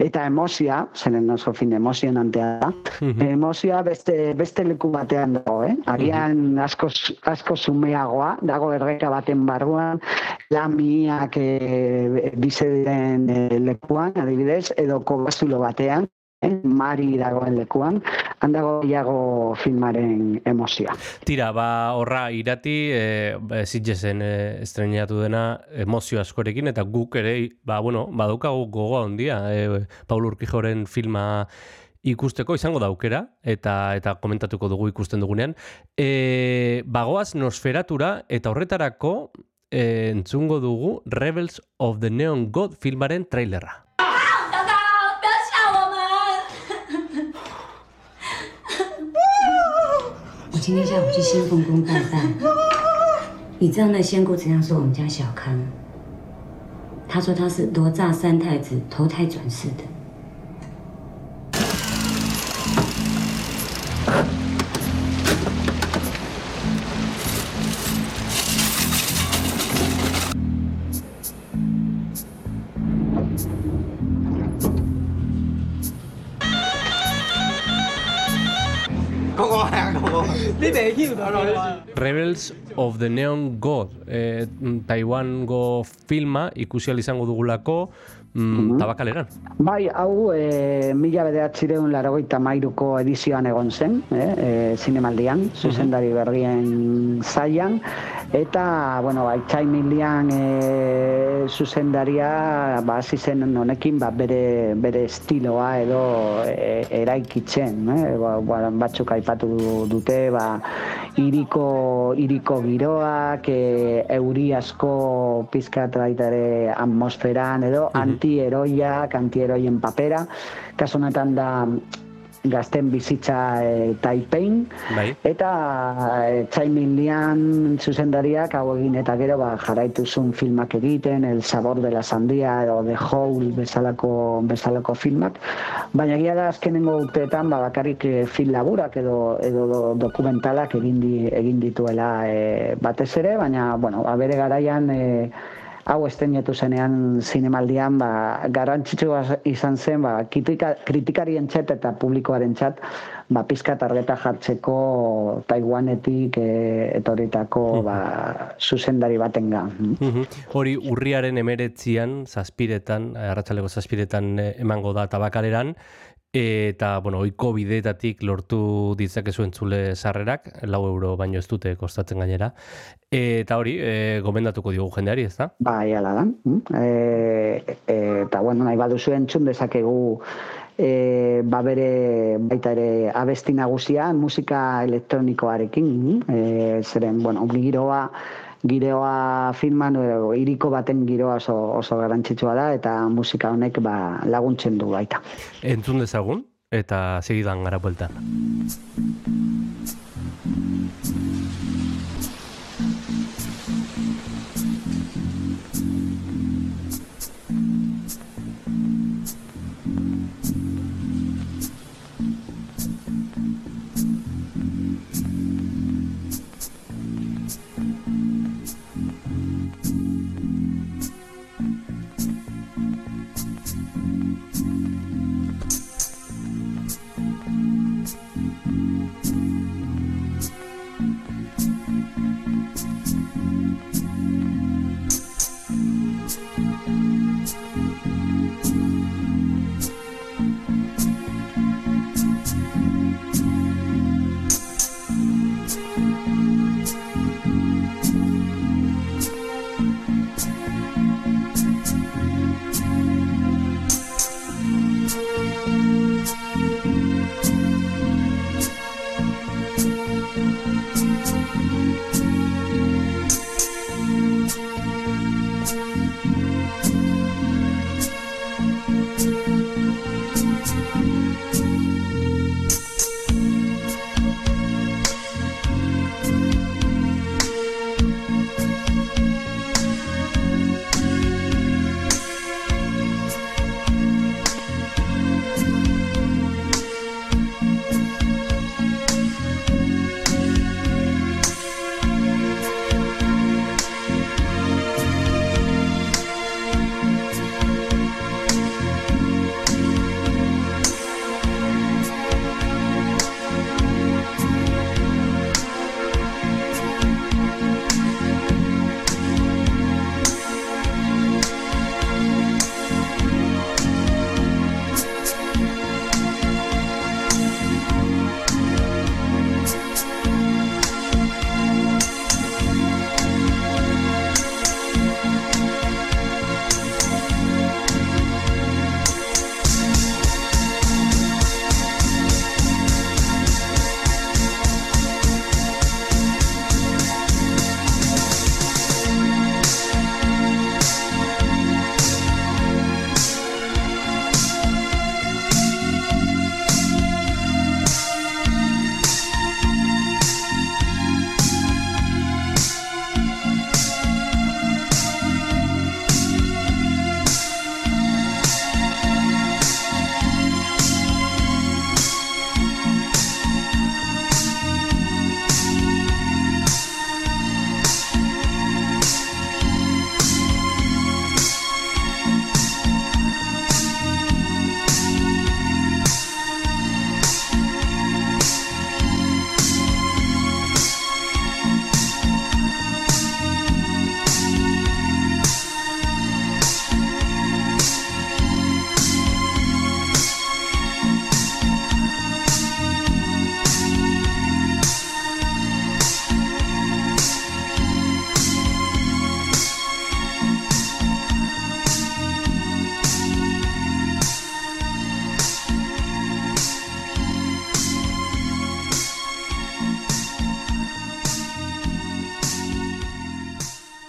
eta emozia, zenen oso fin emozionantea da, emozioa beste, beste leku batean dago, eh? Agian asko, asko zumeagoa, dago erreka baten barruan, lamiak e, bize diren eh, lekuan, adibidez, edo kobazulo batean, eh? Mari dagoen lekuan, handago gehiago filmaren emozioa. Tira, ba, horra irati, e, ba, Sitgesen e, estrenatu dena emozio askorekin, eta guk ere, ba, bueno, badaukagu gogoa ondia, e, Paul Urkijoren filma ikusteko izango da aukera, eta eta komentatuko dugu ikusten dugunean. E, bagoaz Nosferatura, eta horretarako e, entzungo dugu Rebels of the Neon God filmaren trailerra. 今天下午去仙凤宫拜拜，你知道那仙姑怎样说我们家小康？她说她是罗刹三太子投胎转世的。Rebels of the Neon God, eh, Taiwango filma ikusi ahal izango dugulako mm, tabakaleran. Bai, hau e, mila bederatzireun larogeita mairuko edizioan egon zen, eh, e, zinemaldian, zuzendari berrien zaian, eta, bueno, itxai milian e, zuzendaria, ba, zen honekin, ba, bere, bere estiloa edo e, eraikitzen, eh, ba, ba, batzuk aipatu dute, ba, iriko, iriko giroak, e, euri asko pizkat baita ere atmosferan, edo antieroiak, antieroien papera, kasu honetan da gazten bizitza e, taipein, Bai. eta e, Txaimin Lian zuzendariak hau egin eta gero ba, jarraitu zuen filmak egiten, El Sabor de la Sandia edo The Hole bezalako, bezalako filmak, baina egia da azkenengo urteetan ba, bakarrik e, film laburak edo, edo do- dokumentalak egin, di, egin dituela e, batez ere, baina bueno, ba, bere garaian e, hau esteinetu zenean zinemaldian ba, garrantzitsua izan zen ba, kritika, kritikarien txet eta publikoaren txat ba, pizka targeta jartzeko Taiwanetik e, etorritako ba, zuzendari batenga. Mhm. Hori urriaren emeretzian, zazpiretan, arratsaleko zazpiretan eh, emango da tabakaleran, eta, bueno, oiko bidetatik lortu ditzakezu entzule sarrerak, lau euro baino ez dute kostatzen gainera, eta hori, e, gomendatuko diogu jendeari, ez da? Bai, ala da. E, eta, bueno, nahi baduzu entzun dezakegu e, ba bere baita ere abesti nagusia musika elektronikoarekin, e, zeren, bueno, giroa giroa filman e, iriko baten giroa oso, oso garrantzitsua da eta musika honek ba, laguntzen du baita. Entzun dezagun, eta segidan gara bueltan.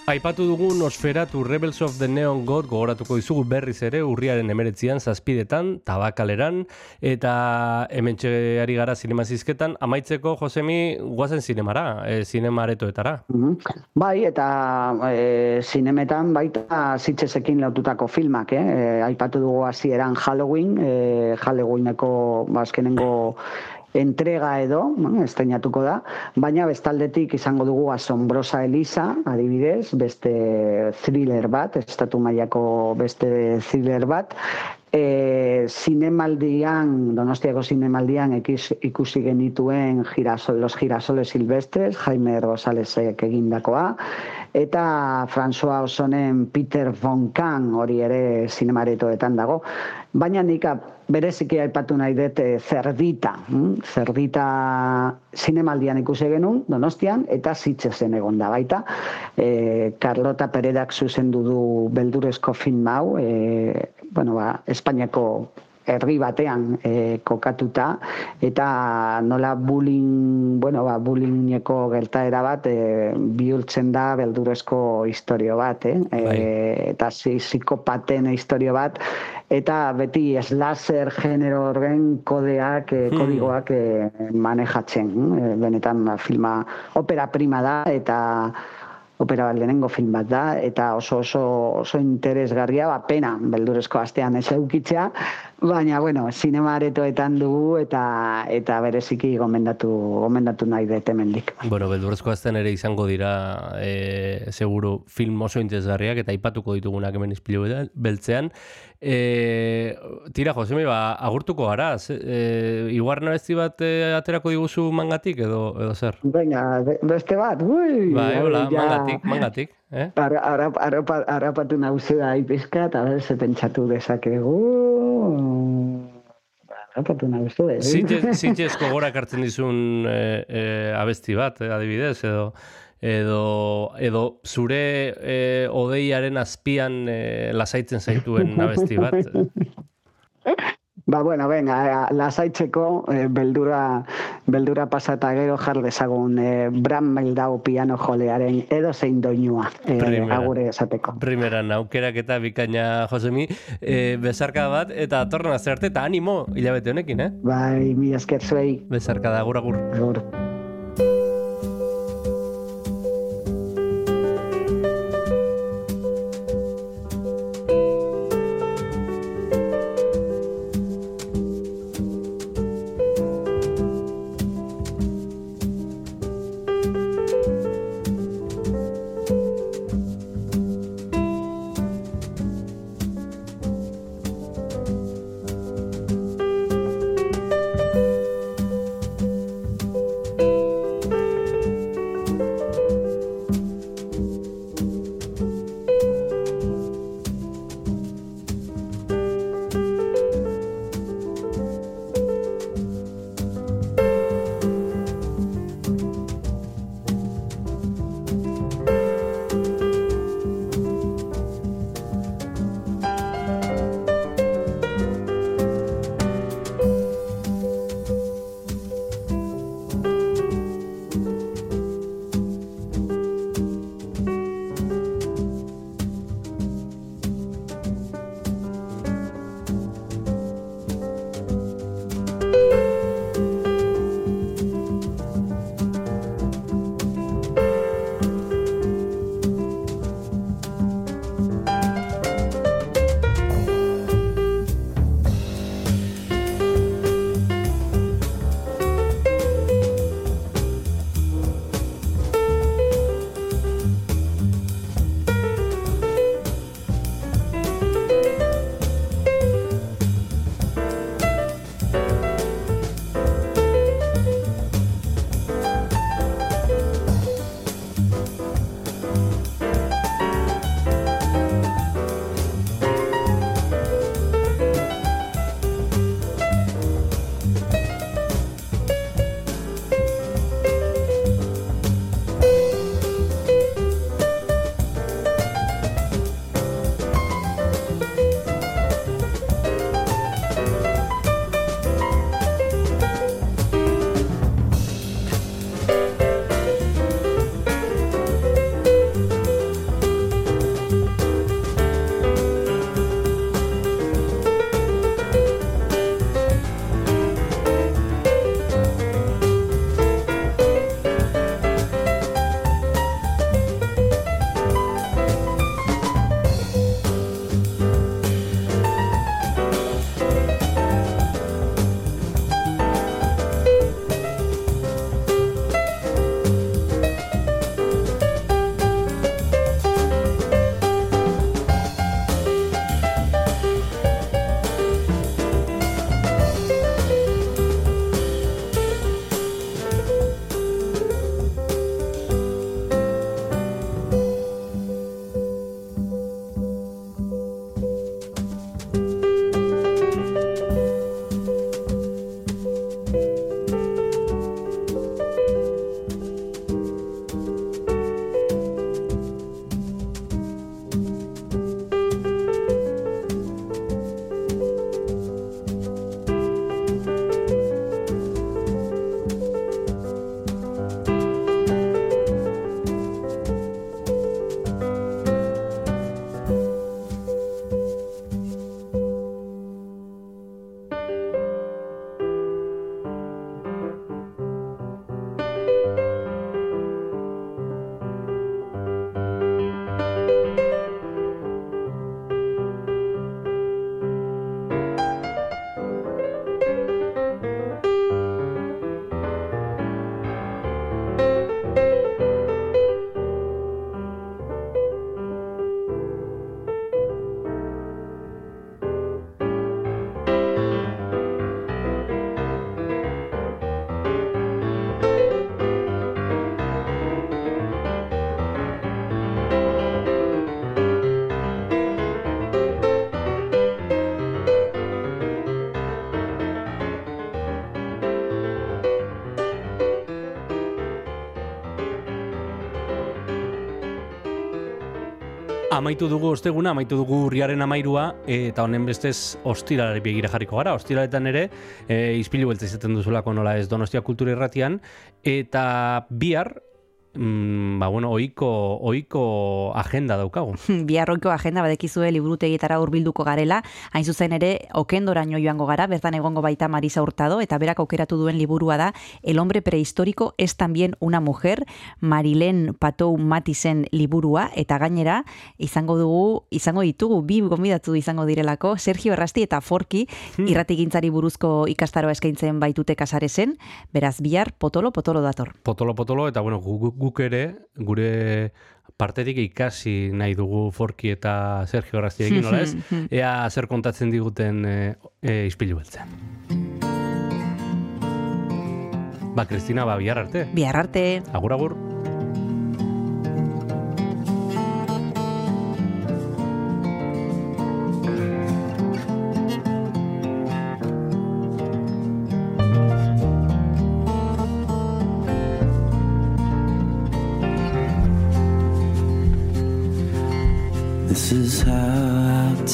Aipatu dugu Nosferatu Rebels of the Neon God gogoratuko dizugu berriz ere urriaren emeretzian zazpidetan, tabakaleran, eta hemen ari gara zinemazizketan, amaitzeko Josemi guazen zinemara, e, zinemaretoetara. Mhm. Bai, eta e, zinemetan baita zitzesekin lotutako filmak, eh? E, aipatu dugu hasieran Halloween, e, Halloweeneko bazkenengo entrega edo, bueno, esteinatuko da, baina bestaldetik izango dugu asombrosa Elisa, adibidez, beste thriller bat, estatu mailako beste thriller bat, e, zinemaldian, donostiako zinemaldian ekiz, ikusi genituen girasol, los girasoles silvestres, Jaime Rosalesek egindakoa, eta François Osonen Peter von Kahn hori ere zinemaretoetan dago. Baina nik bereziki aipatu nahi dut e, zerdita. Hm? Zerdita zinemaldian ikusi genuen, donostian, eta zitzezen egon da baita. E, Carlota Peredak zuzendu du beldurezko film hau, e, bueno, ba, Espainiako herri batean e, kokatuta eta nola bullying, bueno, ba, bullyingeko gertaera bat e, bihurtzen da beldurezko historio bat, eh? E, eta psikopaten historio bat eta beti slasher genero horren kodeak, e, kodigoak e, manejatzen. E, benetan filma opera prima da eta opera bat lehenengo film bat da, eta oso oso oso interesgarria, ba, pena, beldurezko astean ez eukitzea, baina, bueno, sinema aretoetan dugu, eta eta bereziki gomendatu, gomendatu nahi dut hemendik. Bueno, beldurezko astean ere izango dira, e, seguru, film oso interesgarriak, eta aipatuko ditugunak hemen izpilu beltzean, E, tira, Josemi, ba, agurtuko gara. E, iguar nabezti bat e, aterako diguzu mangatik edo, edo zer? Baina, beste bat, ui! Ba, hola, ja. mangatik, mangatik. Eh? Arrapatu nauzu da ipizka, eta ze pentsatu dezakegu... Arrapatu nauzu, eh? Zintxez kogora kartzen dizun e, e, abesti bat, eh, adibidez, edo edo, edo zure e, odeiaren azpian e, lasaitzen zaituen [laughs] abesti bat? Ba, bueno, venga, lasaitzeko e, beldura, beldura pasata gero jar dezagun e, Bram Meldau piano jolearen edo zein doinua e, agure esateko. Primera, naukerak eta bikaina Josemi, e, bezarka bat eta torna zerte eta animo hilabete honekin, eh? Bai, mi esker zuei. Bezarka da, agur, agur. Agur. Amaitu dugu osteguna, amaitu dugu urriaren amairua, eta honen bestez ostiralari begira jarriko gara. Ostiraletan ere, e, izpilu beltza izaten duzulako nola ez Donostia Kultura Irratian, eta bihar, mm, ba bueno, oiko, oiko agenda daukagu. [laughs] Biarroiko agenda badekizue liburutegietara hurbilduko garela, hain zuzen ere okendoraino joango gara, bertan egongo baita Marisa Hurtado, eta berak aukeratu duen liburua da El hombre prehistórico es también una mujer, Marilén Patou Matisen liburua, eta gainera, izango dugu, izango ditugu, bi gomidatu izango direlako, Sergio Errasti eta Forki, Hmm. irratigintzari buruzko ikastaroa eskaintzen baitute kasaresen, beraz bihar potolo, potolo dator. Potolo, potolo, eta bueno, gu- gu- guk ere, gure partetik ikasi nahi dugu Forki eta Sergio Errastiekin, nola ez? [laughs] Ea zer kontatzen diguten e, e, izpilu beltzen. Ba, Kristina, ba, bihar arte. Bihar arte. Agur, agur.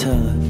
touch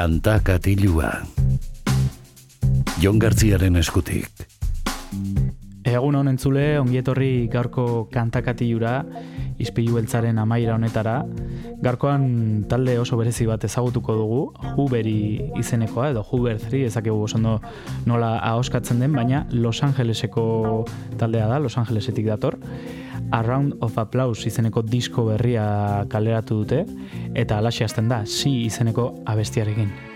Kanta katilua. Jon Gartziaren eskutik. Egun honen zule, ongietorri gaurko kantakatiura, izpilu beltzaren amaira honetara. Garkoan talde oso berezi bat ezagutuko dugu, Huberi izenekoa, edo Huber 3, ezakegu osondo nola ahoskatzen den, baina Los Angeleseko taldea da, Los Angelesetik dator. A Round of Applause izeneko disko berria kaleratu dute, eta alaxe hasten da, si izeneko abestiarekin.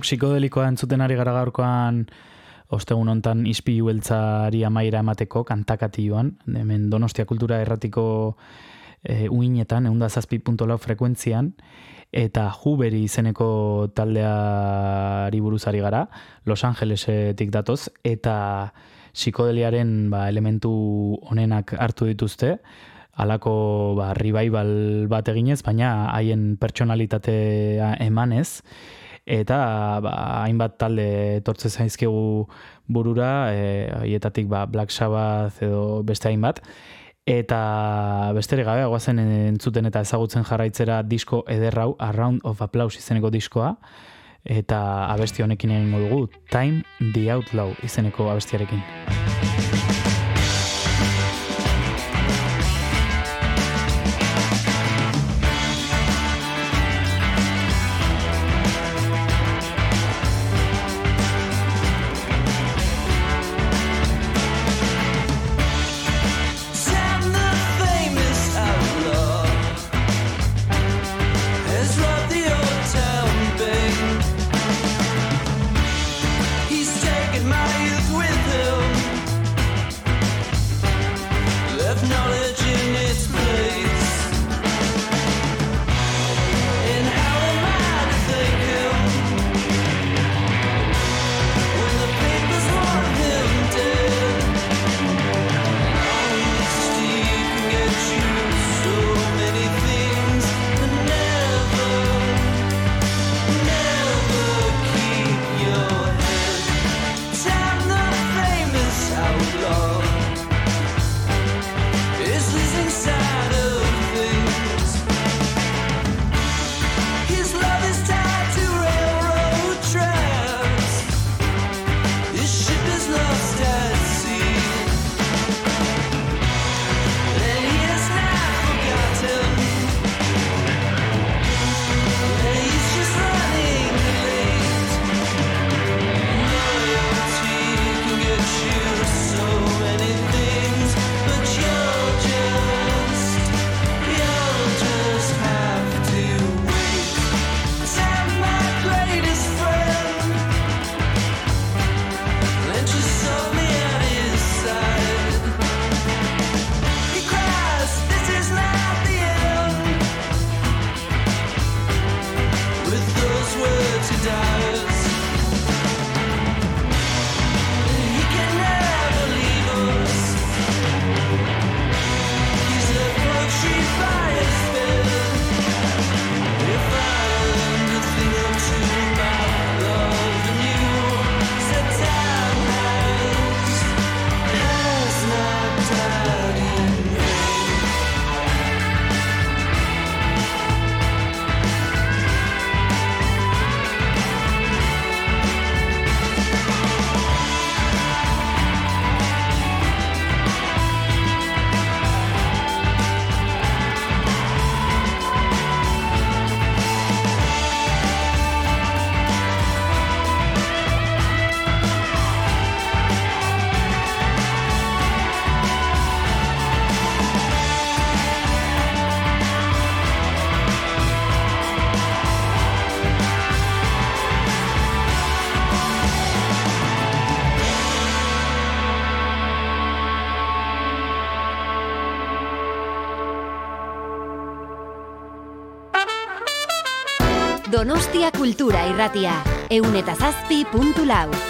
Rock psikodelikoa entzuten ari gara gaurkoan ostegun hontan ispilu beltzari amaira emateko kantakati joan, hemen Donostia Kultura Erratiko e, uinetan, puntolau frekuentzian, eta Juberi izeneko taldeari buruzari gara, Los Angelesetik datoz, eta psikodeliaren ba, elementu honenak hartu dituzte, alako ba, revival bat eginez, baina haien pertsonalitatea emanez, eta ba, hainbat talde etortze zaizkigu burura, e, haietatik ba, Black Sabbath edo beste hainbat, eta besterik gabe, guazen entzuten eta ezagutzen jarraitzera disko ederrau, A Round of Applause izeneko diskoa, eta abesti honekin egingo dugu, Time the Outlaw izeneko abestiarekin. Donostia Kultura Irratia, eun eta zazpi puntu lau.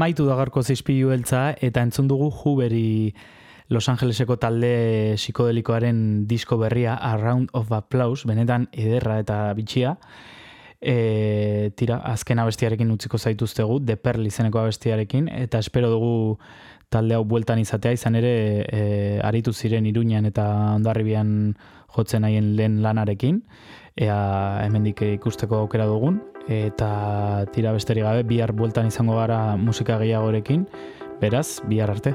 Amaitu da gaurko zizpilu beltza eta entzun dugu Huberi Los Angeleseko talde psikodelikoaren disko berria A Round of Applause, benetan ederra eta bitxia. E, tira, azken abestiarekin utziko zaituztegu, The Pearl izeneko abestiarekin, eta espero dugu talde hau bueltan izatea, izan ere e, aritu ziren iruñan eta ondarribian jotzen haien lehen lanarekin, ea hemendik ikusteko aukera dugun, eta tira besterik gabe, bihar bueltan izango gara musika gehiagorekin, beraz, bihar arte.